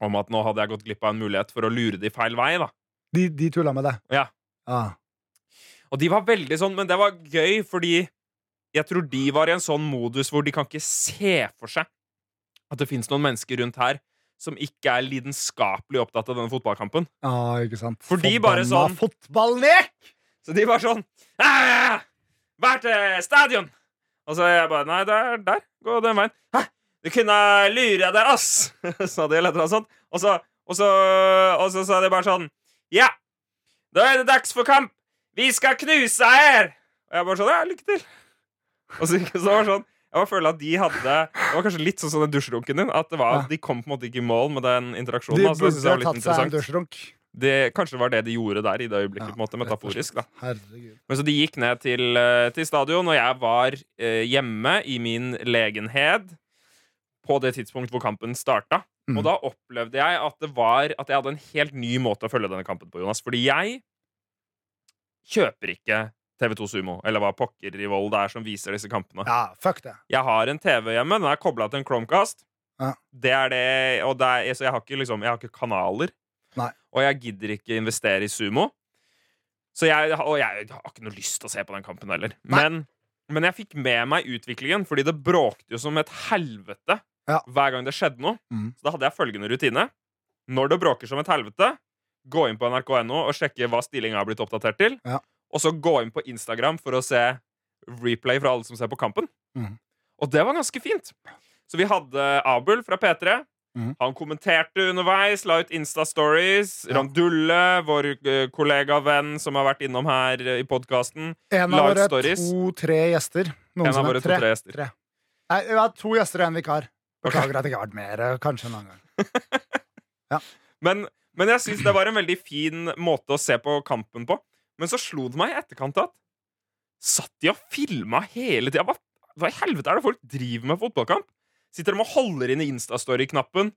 om at nå hadde jeg gått glipp av en mulighet for å lure de feil vei. da De, de tulla med det? Ja. Ah. Og de var veldig sånn, men det var gøy fordi jeg tror de var i en sånn modus hvor de kan ikke se for seg at det fins noen mennesker rundt her som ikke er lidenskapelig opptatt av denne fotballkampen. Ja, ikke sant. For de bare Forbanna sånn- Fotballnek! Så de bare sånn «Ah, Vær til stadion! Og så jeg bare Nei, det er der. Gå den veien. Hæ? Du kunne lure deg, ass! sa de, eller noe sånt. Og så, og, så, og så sa de bare sånn Ja, da er det dags for kamp! Vi skal knuse her! Og jeg bare sånn Ja, lykke til. Og så, så var det sånn jeg føler at de hadde Det var kanskje litt sånn som den dusjrunken din. At det var, Ja. De kom på en måte ikke i mål med den interaksjonen. De altså, burde litt tatt seg en dusjrunk. Det, kanskje det var det de gjorde der i det øyeblikket. På en måte, Metaforisk. da. Herregud. men så de gikk ned til, eh, til stadion, og jeg var eh, hjemme i min legenhet. på det tidspunkt hvor kampen starta. Mm. Og da opplevde jeg at det var At jeg hadde en helt ny måte å følge denne kampen på, Jonas. Fordi jeg kjøper ikke TV2 Sumo, eller hva pokker i vold det er som viser disse kampene. Ja, fuck det. Jeg har en TV hjemme, den er kobla til en Chromecast. Ja. Det er det, og det er, så jeg har ikke, liksom, jeg har ikke kanaler. Nei. Og jeg gidder ikke investere i sumo. Så jeg, og jeg har ikke noe lyst til å se på den kampen heller. Men, men jeg fikk med meg utviklingen, fordi det bråkte jo som et helvete Ja. hver gang det skjedde noe. Mm. Så da hadde jeg følgende rutine. Når det bråker som et helvete, gå inn på nrk.no og sjekke hva stillinga har blitt oppdatert til. Ja. Og så gå inn på Instagram for å se replay fra alle som ser på kampen. Mm. Og det var ganske fint. Så vi hadde Abel fra P3. Mhm. Han kommenterte underveis, la ut Insta-stories. Ja. Randulle, vår eh, kollega venn som har vært innom her eh, i podkasten. En av våre to-tre gjester. En av våre to-tre gjester. Tre. Nei, vi har to gjester og en vikar. Beklager okay. at jeg ikke har vært mer. eh, Kanskje en annen gang. Men, men jeg syns det var en veldig fin måte å se på kampen på. Men så slo det meg i etterkant at Satt de og filma hele tida? Hva, hva i helvete er det folk driver med fotballkamp? Sitter de og holder inn i Instastory-knappen?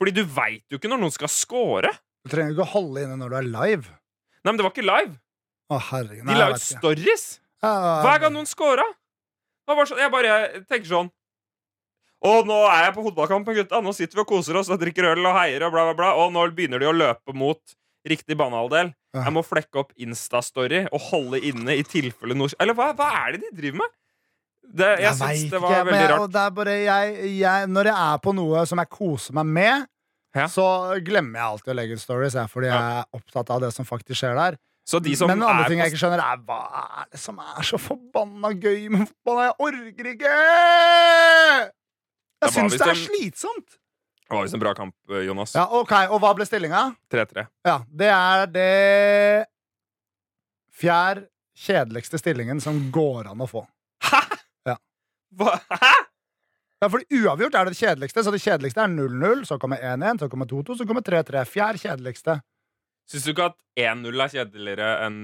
Fordi du veit jo ikke når noen skal score. Du trenger ikke å holde inne når du er live. Nei, men det var ikke live. Å, herregud. De la ut stories hver gang noen scora. Sånn- Jeg bare tenker sånn og nå er jeg på fotballkampen, gutta. Nå sitter vi og koser oss og drikker øl og heier og bla, bla, bla. Og nå begynner de å løpe mot riktig banehalvdel. Jeg må flekke opp Instastory og holde inne i tilfelle noe Eller hva, hva er det de driver med? Det, jeg Jeg syns det ikke, var men veldig jeg, rart. bare jeg, Når jeg er på noe som jeg koser meg med, Ja. så glemmer jeg alltid å legge ut stories, jeg, fordi jeg er opptatt av det som faktisk skjer der. Så de som men en andre ting jeg ikke skjønner, er hva er det som er så forbanna gøy med fotball? Jeg orker ikke! Det Jeg syns det er slitsomt. Det var visst en bra kamp, eh, Jonas. Ja, ok, Og hva ble stillinga? 3-3. Ja, det er det fjerde kjedeligste stillingen som går an å få. Hva? Hæ? Ja, fordi Uavgjort er det kjedeligste, så det kjedeligste er 0-0. Så kommer 1-1, så kommer 2-2, så kommer 3-3. Fjerd kjedeligste. Syns du ikke at 1-0 er kjedeligere enn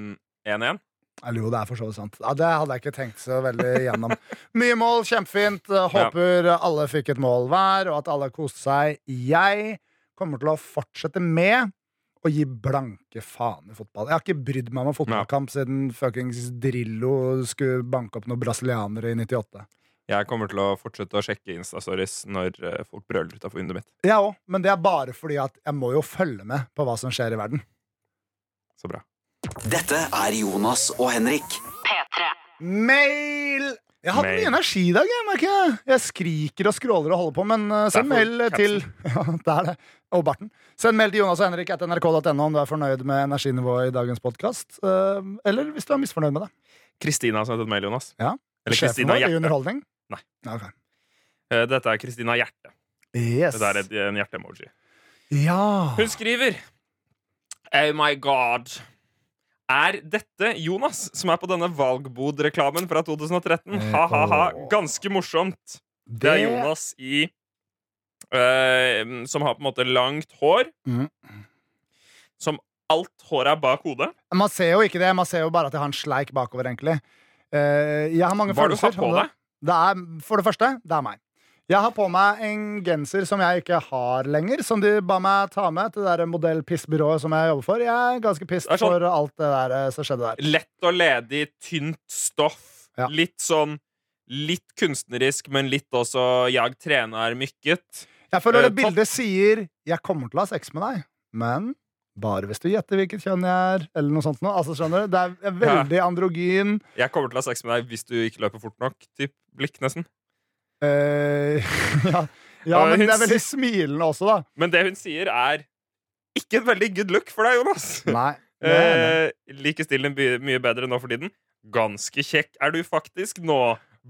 1-1? Eller jo, det er for så vidt sant. Ja, det hadde jeg ikke tenkt så veldig gjennom. Mye mål, kjempefint. Håper alle fikk et mål hver, og at alle koste seg. Jeg kommer til å fortsette med å gi blanke faen i fotball. Jeg har ikke brydd meg om fotballkamp fotballkamp siden fuckings Drillo skulle banke opp noen brasilianere i 98. Jeg kommer til å fortsette å sjekke Insta-stories når eh, folk brøler utafor vinduet mitt. Jeg òg, men det er bare fordi at jeg må jo følge med på hva som skjer i verden. Så bra. Dette er Jonas og Henrik. P3. Mail! Jeg har hatt mye energi i dag. Jeg merker jeg. Jeg skriker og skråler og holder på, men uh, send Derfor mail til Ja, det er det. Og barten. Send mail til Jonas og Henrik etter nrk.no om du er fornøyd med energinivået i dagens podkast. eller hvis du er misfornøyd med det. Kristina har sendt et mail, Jonas. Ja. Eller Kristina Hjerte. Nei. Okay. ok. Eh, Dette er Kristina Hjerte. Yes. Dette er en hjerte-emoji. Ja. Hun skriver Oh my god. Er dette Jonas som er på denne valgbod-reklamen fra 2013? Eh, Ha-ha-ha. Ganske morsomt. Det er Jonas i uh, Som har på en måte langt hår. Mm. Som alt håret er bak hodet. Man ser jo ikke det, man ser jo bare at jeg har en sleik bakover, egentlig. Uh, jeg har mange Hva har du hatt på deg? Det er, for det første, det er meg. Jeg har på meg en genser som jeg ikke har lenger, som de ba meg ta med til det der modellpissbyrået som jeg jobber for. Jeg er ganske pissed er sånn- for alt det der eh, som skjedde der. Lett og ledig, tynt stoff. Ja. Litt sånn Litt kunstnerisk, men litt også 'jeg trener mykket'. Jeg føler Eh, det bildet sier 'jeg kommer til å ha sex med deg', men bare hvis du gjetter hvilket kjønn jeg er. Eller noe sånt noe. Altså, skjønner du? Det er veldig androgyn. Jeg kommer til å ha sex med deg hvis du ikke løper fort nok. Typ blikk, nesten. Eh, ja. ja, men det er veldig smilende også, da. Men det hun sier, er ikke en veldig good look for deg, Jonas. Nei. Eh, liker stilen mye bedre nå for tiden. Ganske kjekk er du faktisk nå.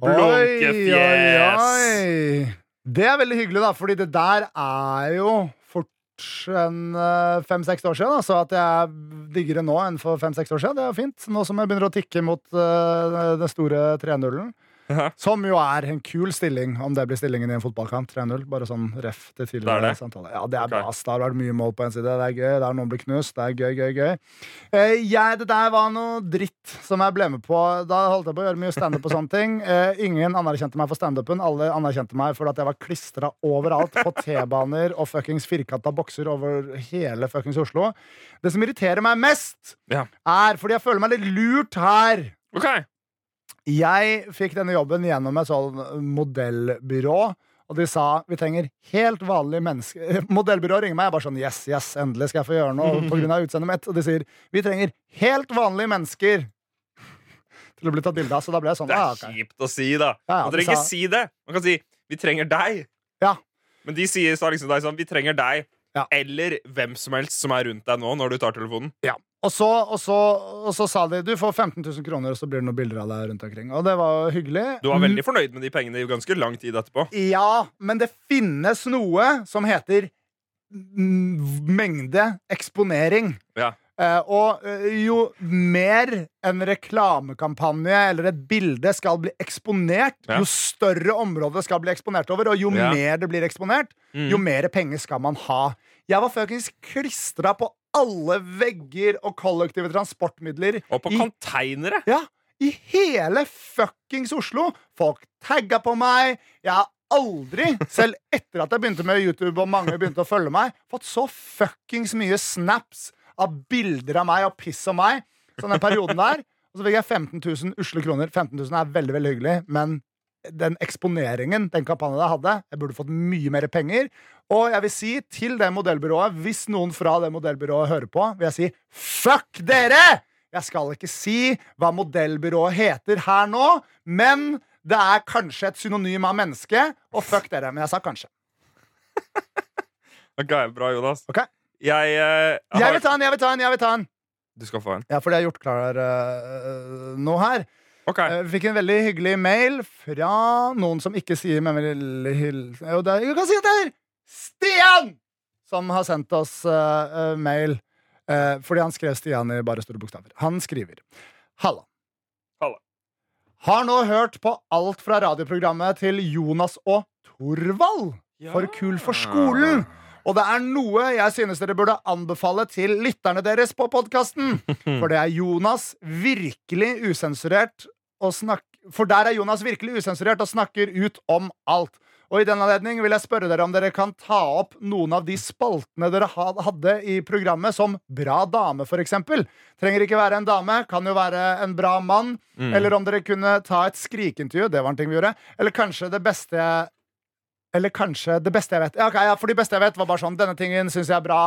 Blunkefjes. Det er veldig hyggelig, da, fordi det der er jo fort en eh, fem-seks år siden. Da, så at jeg er diggere nå enn for fem-seks år siden, det er fint. Nå som jeg begynner å tikke mot uh, den store 3-0-en. Som jo er en kul stilling, om det blir stillingen i en fotballkamp. 3-0. Bare sånn ref til er tidligere det? samtale. Ja, det er okay. bra. Det har vært mye mål på en side. Det er gøy. Der noen blir knust. Det er gøy, gøy, gøy. Eh, jeg, det der var noe dritt som jeg ble med på. Da holdt jeg på å gjøre mye standup og sånne ting. Eh, ingen anerkjente meg for standupen. Alle anerkjente meg for at jeg var klistra overalt på T-baner og fuckings firkanta bokser over hele fuckings Oslo. Det som irriterer meg mest, Ja. er fordi jeg føler meg litt lurt her. Ok. Jeg fikk denne jobben gjennom et sånn modellbyrå. Og de sa vi trenger helt vanlige mennesker. Modellbyrået ringer meg. Jeg bare sånn Yes, yes, endelig skal jeg få gjøre noe på grunn av utseendet mitt. Og de sier vi trenger helt vanlige mennesker til å bli tatt bilde av. Så da ble jeg sånn Det ah, er kjipt å si, da. Ja, ja, Man trenger ikke sa- si det. Man kan si 'vi trenger deg'. Ja. Men de sier så liksom deg sånn 'vi trenger deg'. Ja. Eller hvem som helst som er rundt deg nå når du tar telefonen. Og så, og, så, og så sa de du får 15 000 kroner, og så blir det noen bilder av deg rundt omkring. Og det var hyggelig. Du var veldig fornøyd med de pengene i ganske lang tid etterpå. Ja, men det finnes noe som heter mm, mengde eksponering. Ja. Eh, og eh, jo mer en reklamekampanje eller et bilde skal bli eksponert, Ja. jo større område skal bli eksponert over, og jo Ja. mer det blir eksponert, Mm. jo mer penger skal man ha. Jeg var fuckings klistra på alle vegger og kollektive transportmidler. Og på i konteinere. ja, i hele fuckings Oslo. Folk tagga på meg. Jeg har aldri, selv etter at jeg begynte med YouTube og mange begynte å følge meg, fått så fuckings mye snaps av bilder av meg og piss om meg. Sånn den perioden der. Og så fikk jeg 15 000 usle kroner. 15 000 er veldig, veldig hyggelig, men den eksponeringen, den kampanjen jeg hadde, jeg burde fått mye mer penger. Og jeg vil si til det modellbyrået, hvis noen fra det modellbyrået hører på, vil jeg si fuck dere! Jeg skal ikke si hva modellbyrået heter her nå, men det er kanskje et synonym av menneske, og fuck dere. Men jeg sa kanskje. Ok, Bra, Jonas. Okay. Jeg, eh, Jeg vil ta en, jeg vil ta en, jeg vil ta en. Du skal få en. Ja, for det har gjort klar uh, nå her. Ok. Eh, fikk en veldig hyggelig mail fra noen som ikke sier men veldig Jo, det kan si at det er Stian! Som har sendt oss eh, mail. uh, fordi han skrev Stian i bare store bokstaver. Han skriver Halla. Halla. Har nå hørt på alt fra radioprogrammet til Jonas og Torvald for Kul for skolen. Og det er noe jeg synes dere burde anbefale til lytterne deres på podkasten. For det er Jonas virkelig usensurert og snak For der er Jonas virkelig usensurert og snakker ut om alt. Og i den anledning vil jeg spørre dere om dere kan ta opp noen av de spaltene dere hadde i programmet, som Bra dame, for eksempel. Trenger ikke være en dame, kan jo være en bra mann. Mm. Eller om dere kunne ta et skrikeintervju. Det var en ting vi gjorde. Eller kanskje det beste jeg Eller kanskje det beste jeg vet. Ja, okay, ja, for de beste jeg vet, var bare sånn Denne tingen syns jeg er bra.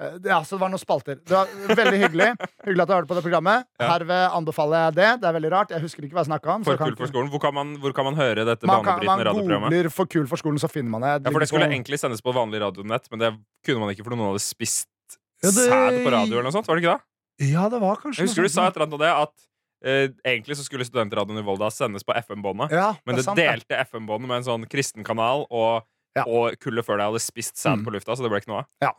Eh, Ja, så det var noen spalter. Det var veldig hyggelig. Hyggelig at du hørte på det programmet. Ja. Herved anbefaler jeg det. Det er veldig rart. Jeg husker ikke hva jeg snakka om. For Kul for skolen. Hvor kan man, hvor kan man høre dette man, kan, man radioprogrammet? googler for kul for skolen, så finner man det. Ja, for Det skulle egentlig sendes på vanlig radionett, men det kunne man ikke fordi noen hadde spist Ja, det- sæd på radio. eller noe sånt, var det ikke det? Ja, det var kanskje Jeg husker du sa et eller annet om det at eh, egentlig så skulle Studentradioen i Volda sendes på FM-båndet. ja, Men det sant, delte delte FM-båndet med en sånn kristen kanal, og, Ja. og kullet før deg hadde spist sæd Mm. på lufta, så det ble ikke noe av.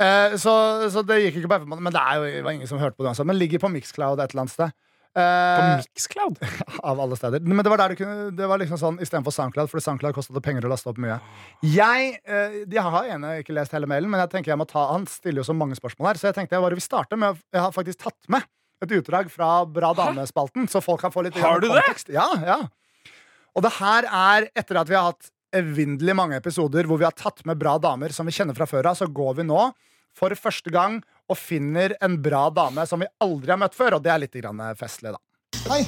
Eh, så, så det gikk ikke på FM, men det er jo det var ingen som hørte på det. Men ligger på Mixcloud et eller annet sted. På Eh, Mixcloud? av alle steder. Men det var der du kunne Det var liksom sånn istedenfor SoundCloud, fordi SoundCloud kostet det penger å laste opp mye. Jeg eh, jeg har ene ikke lest hele mailen, men jeg tenker jeg må ta Han stiller jo så mange spørsmål her, så jeg tenkte jeg bare vil starte med Jeg har faktisk tatt med et utdrag fra Bra dame-spalten, så folk kan få litt Har du det? kontekst. Ja, ja. Og det her er etter at vi har hatt evinnelig mange episoder hvor vi har tatt med bra damer som vi kjenner fra før av, så går vi nå for første gang og finner en bra dame som vi aldri har møtt før, og det er litt grann festlig, da. Hei.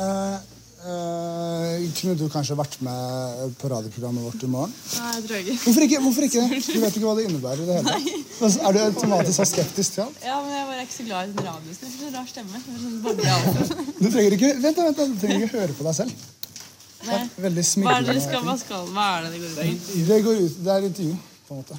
Eh, eh, kunne du kanskje vært med på radioprogrammet vårt i morgen? Nei, jeg tror ikke. Hvorfor ikke? Hvorfor ikke? Du vet ikke hva det innebærer i det hele Nei. Er du automatisk så skeptisk til alt? Ja, men jeg er ikke så glad i den radioen. det er så rar stemme. Sånn. Du trenger ikke Vent, vent. Du trenger ikke høre på deg selv. Det Nei. Hva er det skal, hva skal, hva er det det går ut på? Det går ut, det er intervju, på en måte.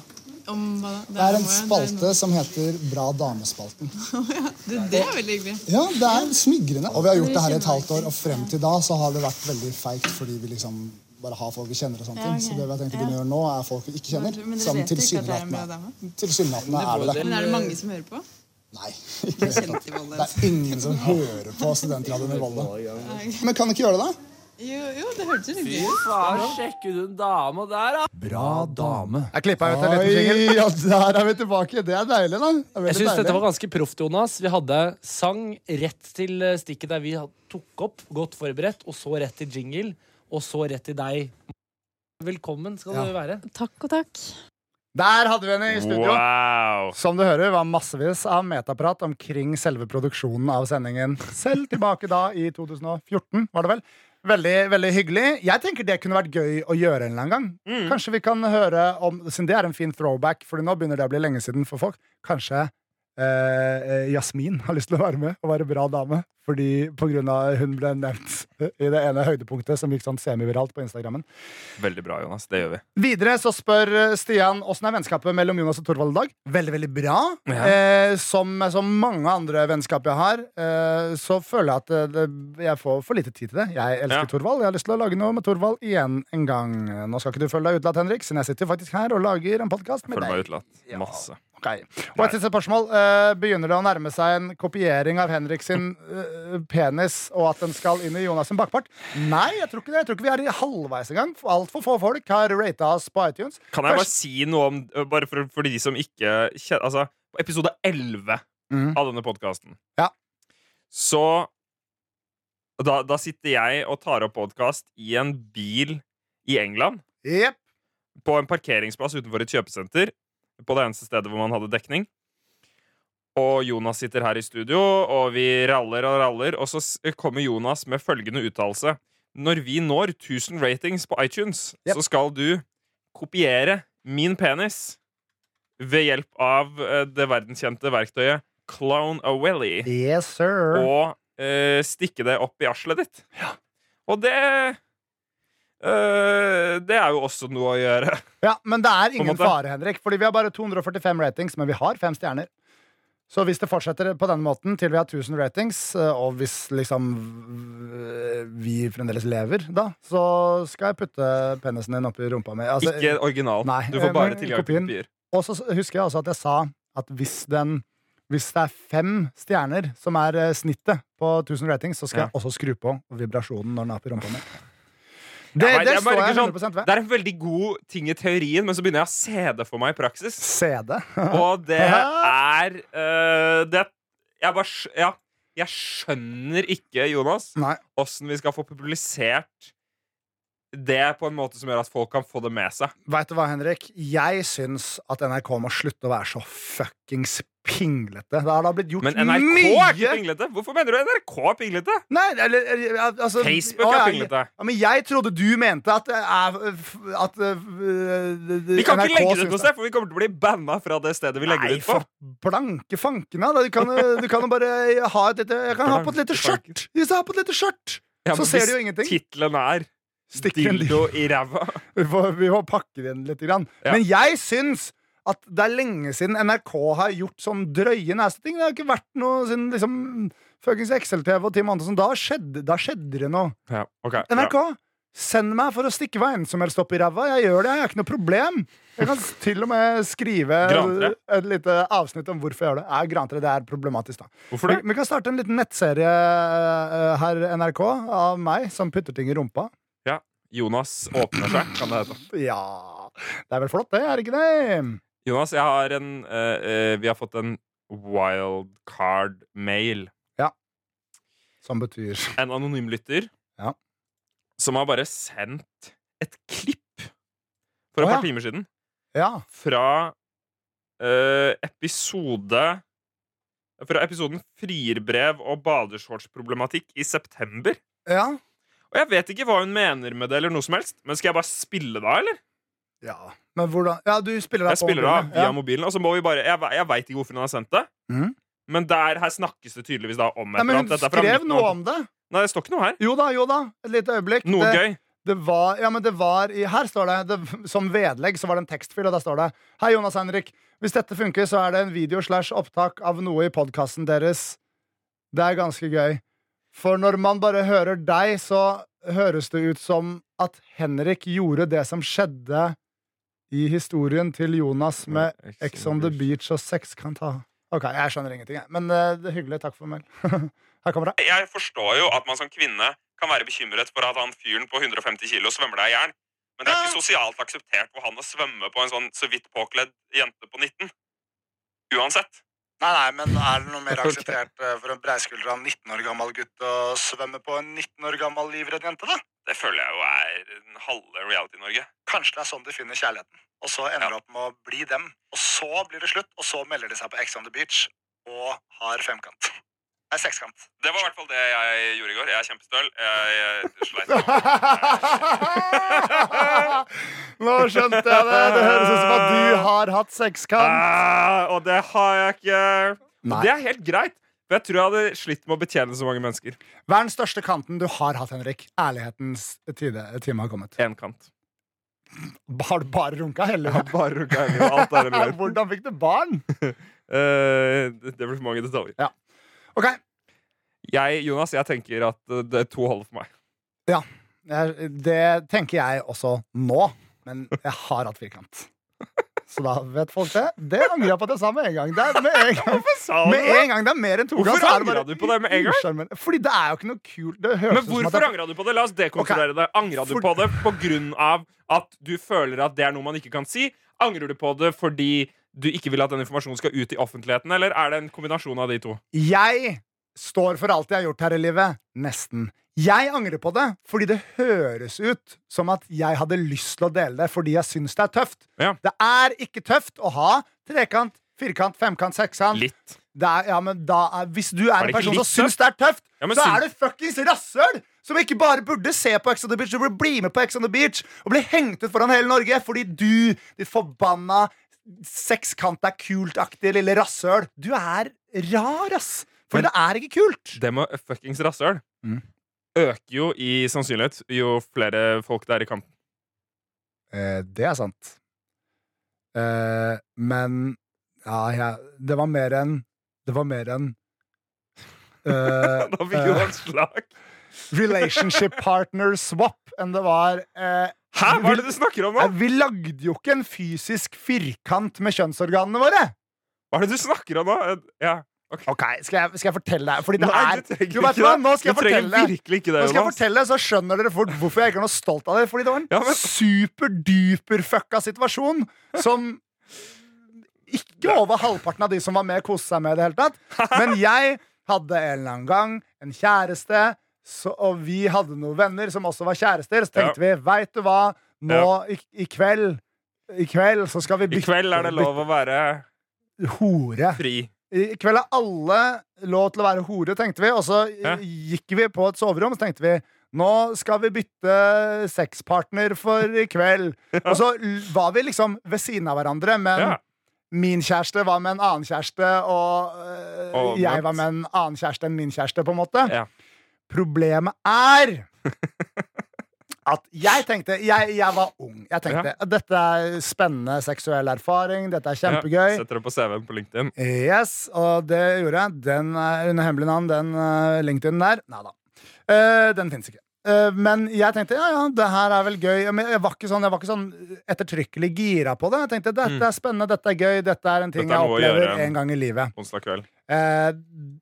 Om hva da? Det er en spalte som heter Bra damespalten. Det, det er veldig hyggelig. Ja, det er smigrende. Og vi har gjort det her i et halvt år, og frem til da så har det vært veldig feigt fordi vi liksom bare har folk vi kjenner og sånne Ja, okay. Så det vi har tenkt å begynne å gjøre nå, er folk vi ikke kjenner. Men dere Som vet ikke at det er en bra tilsynelatende dame? Tilsynelatende er det det. Men er det mange som hører på? Nei, ikke det. Det er ingen som hører på Studentradioen i Volda. Men kan ikke gjøre det, da? Jo, jo, det hørtes Fy hyggelig ut. faen, sjekker du en dame der, da? Bra dame. Jeg klippa ut en liten jingle. Ja, der er vi tilbake. Det er deilig, da. Er Jeg syns dette var ganske proft, Jonas. Vi hadde sang rett til eh, stikket der vi tok opp, godt forberedt, og så rett til jingle, og så rett til deg. Velkommen skal Ja. du være. Takk og takk. Der hadde vi henne i studio. Wow. Som du hører, var massevis av metaprat omkring selve produksjonen av sendingen. Selv tilbake da i 2014, var det vel. Veldig, veldig hyggelig. Jeg tenker det kunne vært gøy å gjøre en eller annen gang. Mm. Kanskje vi kan høre om Siden det er en fin throwback, Fordi nå begynner det å bli lenge siden for folk. Kanskje eh, eh, Jasmin har lyst til å være med og være bra dame. Fordi på grunn av hun ble nevnt i det ene høydepunktet som gikk sånn semiviralt på Instagrammen. Veldig bra, Jonas. Det gjør vi. Videre så spør eh, Stian åssen er vennskapet mellom Jonas og Torvald i dag. Veldig, veldig bra. Ja. Eh, som, som mange andre vennskap jeg har, eh, så føler jeg at eh, det, jeg får for lite tid til det. Jeg elsker Ja. Torvald. Jeg har lyst til å lage noe med Torvald igjen en gang. Nå skal ikke du føle deg utelatt, Henrik, siden jeg sitter faktisk her og lager en podkast med deg. Føler meg deg. Masse. Ja. Masse. Ok. Og et siste spørsmål. Eh, begynner det å nærme seg en kopiering av Henrik sin eh, penis, og at den skal inn i Jonas sin bakpart? Nei, jeg tror ikke det. Jeg tror ikke vi er i halvveis engang. Altfor få folk har rata oss på iTunes. Kan jeg bare Først- si noe om øh, Bare for, for de som ikke kjenner Altså, på episode 11 mm. av denne podkasten Ja. Så da, da sitter jeg og tar opp podkast i en bil i England. Yep. På en parkeringsplass utenfor et kjøpesenter. På det eneste stedet hvor man hadde dekning. Og Jonas sitter her i studio, og vi raller og raller. Og så kommer Jonas med følgende uttalelse. Når vi når 1000 ratings på iTunes, Yep. så skal du kopiere min penis ved hjelp av eh, det verdenskjente verktøyet Clone a Welly. Yes, sir. Og eh, stikke det opp i arslet ditt. Og det Det er jo også noe å gjøre. Ja, Men det er ingen fare, Henrik. Fordi vi har bare 245 ratings, men vi har fem stjerner. Så hvis det fortsetter på den måten til vi har 1000 ratings, eh, og hvis liksom vi fremdeles lever, da, så skal jeg putte penisen din oppi rumpa mi. Altså, Ikke original. Nei, du får eh, bare tilgang til kopier. Og så husker jeg også at jeg sa at hvis, den, hvis det er fem stjerner som er eh, snittet på 1000 ratings, så skal Ja. jeg også skru på vibrasjonen når den er oppi rumpa mi. Det, Jeg, det står jeg sånn, 100 ved. det er en veldig god ting i teorien, men så begynner jeg å se det for meg i praksis. CD. Og det er uh, det, Jeg bare Ja. Jeg skjønner ikke, Jonas, åssen vi skal få publisert det på en måte som gjør at folk kan få det med seg. Vet du hva, Henrik? Jeg syns at NRK må slutte å være så fuckings pinglete. Det har da blitt gjort Men NRK er ikke pinglete! Hvorfor mener du NRK er pinglete? Nei, eller, altså, Facebook å, er pinglete. Ja, men jeg trodde du mente at, det er, at uh, Vi kan ikke legge det ut noe sted, for vi kommer til å bli banna fra det stedet vi legger Nei, det ut på. for blanke fankene. Du kan, du kan jo bare ha et lite Jeg kan ha på et lite skjørt! Hvis jeg har på et lite skjørt, Ja, så ser du jo ingenting. Tittelen er dildo i ræva. Vi får, vi får pakke det inn litt. Grann. Ja. Men jeg syns at det er lenge siden NRK har gjort sånn drøye nasty ting. Det har ikke vært noe siden liksom fuckings Excel-TV og Team Andersen. Da skjedde, da skjedde det noe. Ja, ok, NRK, NRK, send meg for å stikke hva enn som helst opp i ræva. Jeg gjør det, jeg har ikke noe problem. Jeg kan til og med skrive Grantre? et lite avsnitt om hvorfor jeg gjør det. Ja, Grantre, det er problematisk, da. Hvorfor det? vi kan starte en liten nettserie uh, her, NRK, av meg som putter ting i rumpa. Ja. Jonas åpner seg, kan det hete. Ja, det er vel flott, det, er det ikke det? Jonas, jeg har en eh, eh, Vi har fått en wildcard-mail. Som betyr En anonym lytter Ja. som har bare sendt et klipp for et Å, ja. par timer siden Ja. fra eh, episode Fra episoden Frierbrev og badeshortsproblematikk i september. Ja. Og jeg vet ikke hva hun mener med det, eller noe som helst men skal jeg bare spille da, eller? Ja. Men hvordan Ja, du spiller Jeg deg på spiller da mobilen, via ja. mobilen, og så må vi bare Jeg, jeg veit ikke hvorfor hun har sendt det, mm. men der her snakkes det tydeligvis da om et eller annet. Dette skrev noe om det. Nei, det står ikke noe her. Jo da, jo da. Et lite øyeblikk. Noe det, gøy. Det var, ja, men det var i, Her står det, det Som vedlegg så var det en tekstfil, og der står det Hei, Jonas Henrik. Hvis dette funker, så er det en video slash opptak av noe i podkasten deres. Det er ganske gøy. For når man bare hører deg, så høres det ut som at Henrik gjorde det som skjedde i historien til Jonas med Ex on the Beach og sex kan ta Ok, jeg skjønner ingenting, jeg. Men uh, det er hyggelig. Takk for meg. Her kommer det. Jeg forstår jo at man som kvinne kan være bekymret for at han fyren på 150 kilo svømmer deg i hjel. Men det er ikke sosialt akseptert for han å svømme på en sånn så vidt påkledd jente på 19. Uansett. Nei, nei, men er det noe mer akseptert eh, for en breiskuldra 19 år gammel gutt å svømme på en 19 år gammel livredd jente, da? Det føler jeg jo er en halve reality-Norge. Kanskje det er sånn de finner kjærligheten. Og så ender det Ja. opp med å bli dem. Og så blir det slutt, og så melder de seg på Ex on the Beach og har femkant. Nei, sekskant. Det var i hvert fall det jeg gjorde i går. Jeg er kjempestøl. Jeg, jeg sleit. Nå skjønte jeg det. Det høres ut som at du har hatt sekskant. Ah, og det har jeg ikke. Nei. Det er helt greit. For jeg tror jeg hadde slitt med å betjene så mange mennesker. Hva er den største kanten du har hatt, Henrik? Ærlighetens tide, time har kommet. En kant. Har du bare runka hele Bare runka hele. Alt er en. Hvordan fikk du barn? uh, det blir for mange detaljer. Ok, Jeg, Jonas, jeg tenker at det to holder for meg. Ja. det tenker jeg også nå, men jeg har hatt firkant. Så da vet folk det. Det angrer jeg på at jeg sa med en gang. Det er med en gang, med en gang det er mer enn to ganger, Hvorfor bare du på det med en gang? Fordi det er jo ikke noe kult. Men hvorfor angra du på det? La oss dekonstruere det. Angra du For- på det på grunn av at du føler at det er noe man ikke kan si? Angrer du på det fordi du ikke vil at den informasjonen skal ut i offentligheten, eller er det en kombinasjon av de to? Jeg står for alt jeg har gjort her i livet. Nesten. Jeg angrer på det fordi det høres ut som at jeg hadde lyst til å dele det fordi jeg syns det er tøft. Ja. Det er ikke tøft å ha trekant, firkant, femkant, sekskant. Litt. Det er, ja, men da hvis du er, Er en person som syns det er tøft, Ja, så er det fuckings rasshøl! Som ikke bare burde se på Ex on the Beach, du burde bli med på Ex on the Beach og bli hengt ut foran hele Norge fordi du, ditt forbanna sekskant er kult-aktige lille rasshøl, du er rar, ass! For det er ikke kult. Det med fuckings rasshøl Mm. Øker jo i sannsynlighet jo flere folk det er i kanten. Eh, det er sant. Eh, men ja, jeg, det var mer enn Det var mer enn eh, Da fikk eh, et slag. relationship partner swap enn det var eh, Hæ, hva er det du snakker om nå? eh, Vi lagde jo ikke en fysisk firkant med kjønnsorganene våre. Hva er det du snakker om nå? Ja. Ok, Skal jeg, skal jeg fortelle deg? Fordi det Nei, er du trenger vet hva? Nå skal jeg Du fortelle. virkelig ikke det, Nå skal jeg fortelle, så skjønner dere fort hvorfor jeg ikke er noe stolt av det. Fordi det var en Ja, men- superduper fucka situasjon som ikke over halvparten av de som var med, koste seg med i det hele tatt. Men jeg hadde en eller annen gang en kjæreste, så, og vi hadde noen venner som også var kjærester. Så tenkte vi, veit du hva, nå i, i kveld i kveld så skal vi I kveld er det lov å være hore. fri. I kveld er alle lov til å være hore, tenkte vi. Og så Ja. gikk vi på et soverom, så tenkte vi nå skal vi bytte sexpartner for i kveld. Og så var vi liksom ved siden av hverandre, men Ja. min kjæreste var med en annen kjæreste, og øh, Og jeg var med en annen kjæreste enn min kjæreste, på en måte. Ja. Problemet er at jeg tenkte Jeg, jeg var ung. Jeg tenkte dette er spennende seksuell erfaring, dette er kjempegøy. Ja, setter det på CV-en på LinkedIn. Yes, og det gjorde jeg. Den er under hemmelig navn, den uh, LinkedIn der. Nei da. Uh, den fins ikke. Eh, men jeg tenkte ja, ja, det her er vel gøy. Men jeg var ikke sånn, jeg var ikke sånn ettertrykkelig gira på det. Jeg tenkte dette er spennende, dette er gøy, dette er en ting Mm. Jeg opplever en gang i livet. Onsdag kveld. Eh,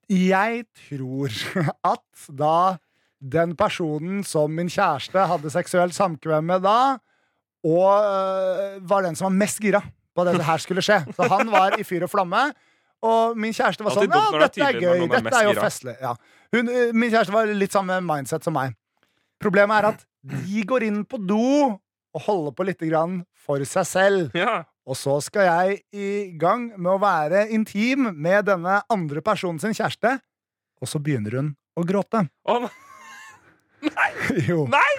jeg tror at da den personen som min kjæreste hadde seksuelt samkvem med da, og eh, var den som var mest gira på at dette her skulle skje. Så han var i fyr og flamme. Og min kjæreste var sånn Ja, dette er gøy. Dette er jo festlig. Ja. Hun, eh, min kjæreste var litt samme mindset som meg. Problemet er at de går inn på do og holder på litt grann for seg selv. Ja. Og så skal jeg i gang med å være intim med denne andre personen sin kjæreste, og så begynner hun å gråte. Å, nei. Jo. Nei!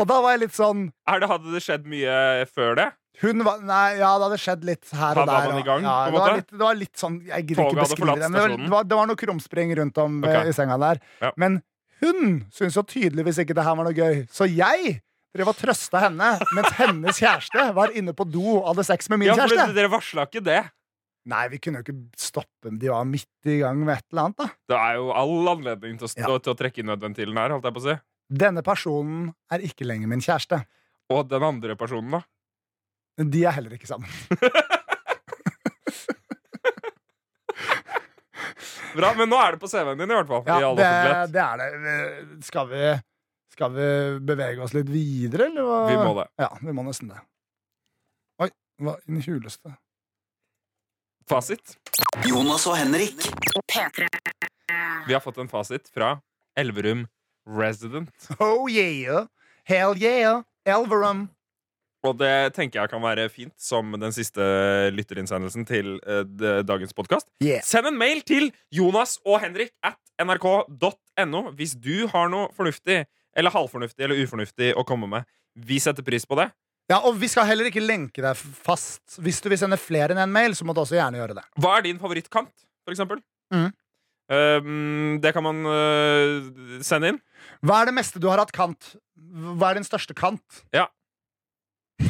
Og da var jeg litt sånn det, hadde det skjedd mye før det? var, Nei, ja, det hadde skjedd litt her og var der. og- gang, ja, det, var litt, det var litt sånn Jeg gidder ikke beskrive det. Men det var, det var, var noe krumspring rundt om Ok. eh, i senga der. Ja. Men hun syntes jo tydeligvis ikke det her var noe gøy. Så jeg drev og trøsta henne mens hennes kjæreste var inne på do og hadde sex med min Ja, kjæreste. Dere varsla ikke det. Nei, vi kunne jo ikke stoppe dem. De var midt i gang med et eller annet. da Det er jo all anledning til å, ja. til å trekke inn nødventilen her. holdt jeg på å si Denne personen er ikke lenger min kjæreste. Og den andre personen, da? De er heller ikke sammen. Bra, Men nå er det på CV-en din, i hvert fall. Ja, I det, det er det. Skal vi Skal vi bevege oss litt videre, eller hva? Vi må det. Ja, vi må nesten det. Oi, hva i den huleste? Fasit. Jonas og Henrik. P3. Vi har fått en fasit fra Elverum Resident. Oh yeah! Hell yeah! Elverum. Og det tenker jeg kan være fint som den siste lytterinnsendelsen til uh, dagens podkast. Yeah. Send en mail til Jonas og Henrik at nrk.no hvis du har noe fornuftig eller halvfornuftig eller ufornuftig å komme med. Vi setter pris på det. Ja, og vi skal heller ikke lenke deg fast. Hvis du vil sende flere enn en mail, så må du også gjerne gjøre det. Hva er din favorittkant, for eksempel? Mm. Um, det kan man uh, sende inn. Hva er det meste du har hatt kant? Hva er din største kant? Ja.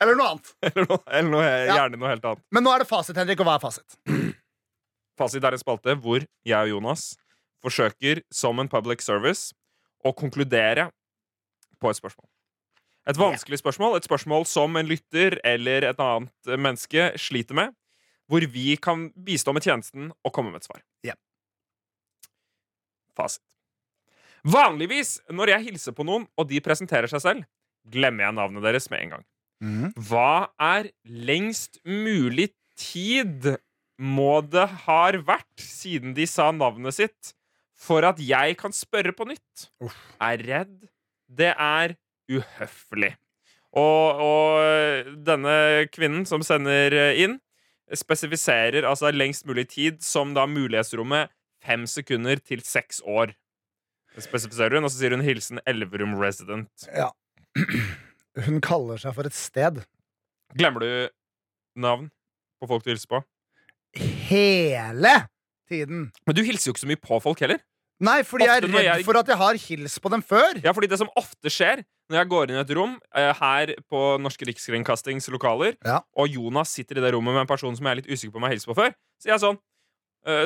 Eller noe annet. Eller noe, eller noe, gjerne noe helt annet. Men nå er det fasit, Henrik, og hva er fasit? Fasit er en spalte hvor jeg og Jonas forsøker som en public service å konkludere på et spørsmål. Et vanskelig spørsmål, et spørsmål som en lytter eller et annet menneske sliter med, hvor vi kan bistå med tjenesten og komme med et svar. Yeah. Fasit. Vanligvis når jeg hilser på noen, og de presenterer seg selv, glemmer jeg navnet deres med en gang. Hva er lengst mulig tid må det har vært siden de sa navnet sitt, for at jeg kan spørre på nytt? Er redd. Det er uhøflig. Og, og denne kvinnen som sender inn, spesifiserer altså lengst mulig tid som da mulighetsrommet fem sekunder til seks år. Spesifiserer hun, og så sier hun hilsen Elverum Resident. Ja. Hun kaller seg for et sted. Glemmer du navn på folk du hilser på? Hele tiden. Men du hilser jo ikke så mye på folk heller. Nei, fordi jeg er redd jeg- for at jeg har hils på dem før. Ja, fordi det som ofte skjer når jeg går inn i et rom eh, her på Norske Rikskringkastings lokaler, Ja. og Jonas sitter i det rommet med en person som jeg er litt usikker på om jeg har hilst på før, så jeg er sånn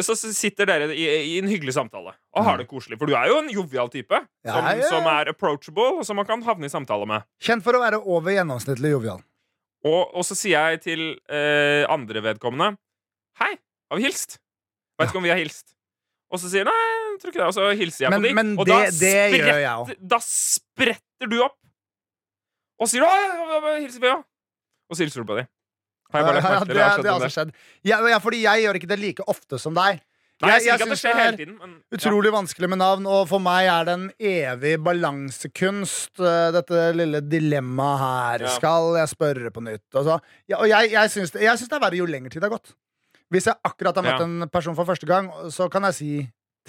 så sitter dere i, i en hyggelig samtale og har det koselig. For du er jo en jovial type Mm. Ja, som, ja, ja. som er approachable, og som man kan havne i samtale med. Kjent for å være over gjennomsnittlig jovial. Og, og så sier jeg til eh, andre vedkommende Hei, har vi hilst? Vet ikke om vi har hilst. Og så sier nei, jeg tror ikke det. Og så hilser jeg Men- på dem. men og det- da, det spretter- da spretter du opp og sier «Å, hilser vi, ja. Og så hilser du på dem. Har jeg bare lagt Ja, merke det, til? Har det har om skjedd. Ja, fordi jeg gjør ikke det like ofte som deg. Nei, jeg jeg, ikke at det skjer er tiden. Men, ja. Utrolig vanskelig med navn, og for meg er det en evig balansekunst, eh, dette lille dilemmaet her. Ja. Skal jeg spørre på nytt? Og, ja, og jeg, jeg syns det, det er verre jo lenger tid det har gått. Hvis jeg akkurat har møtt en person for første gang, så kan jeg si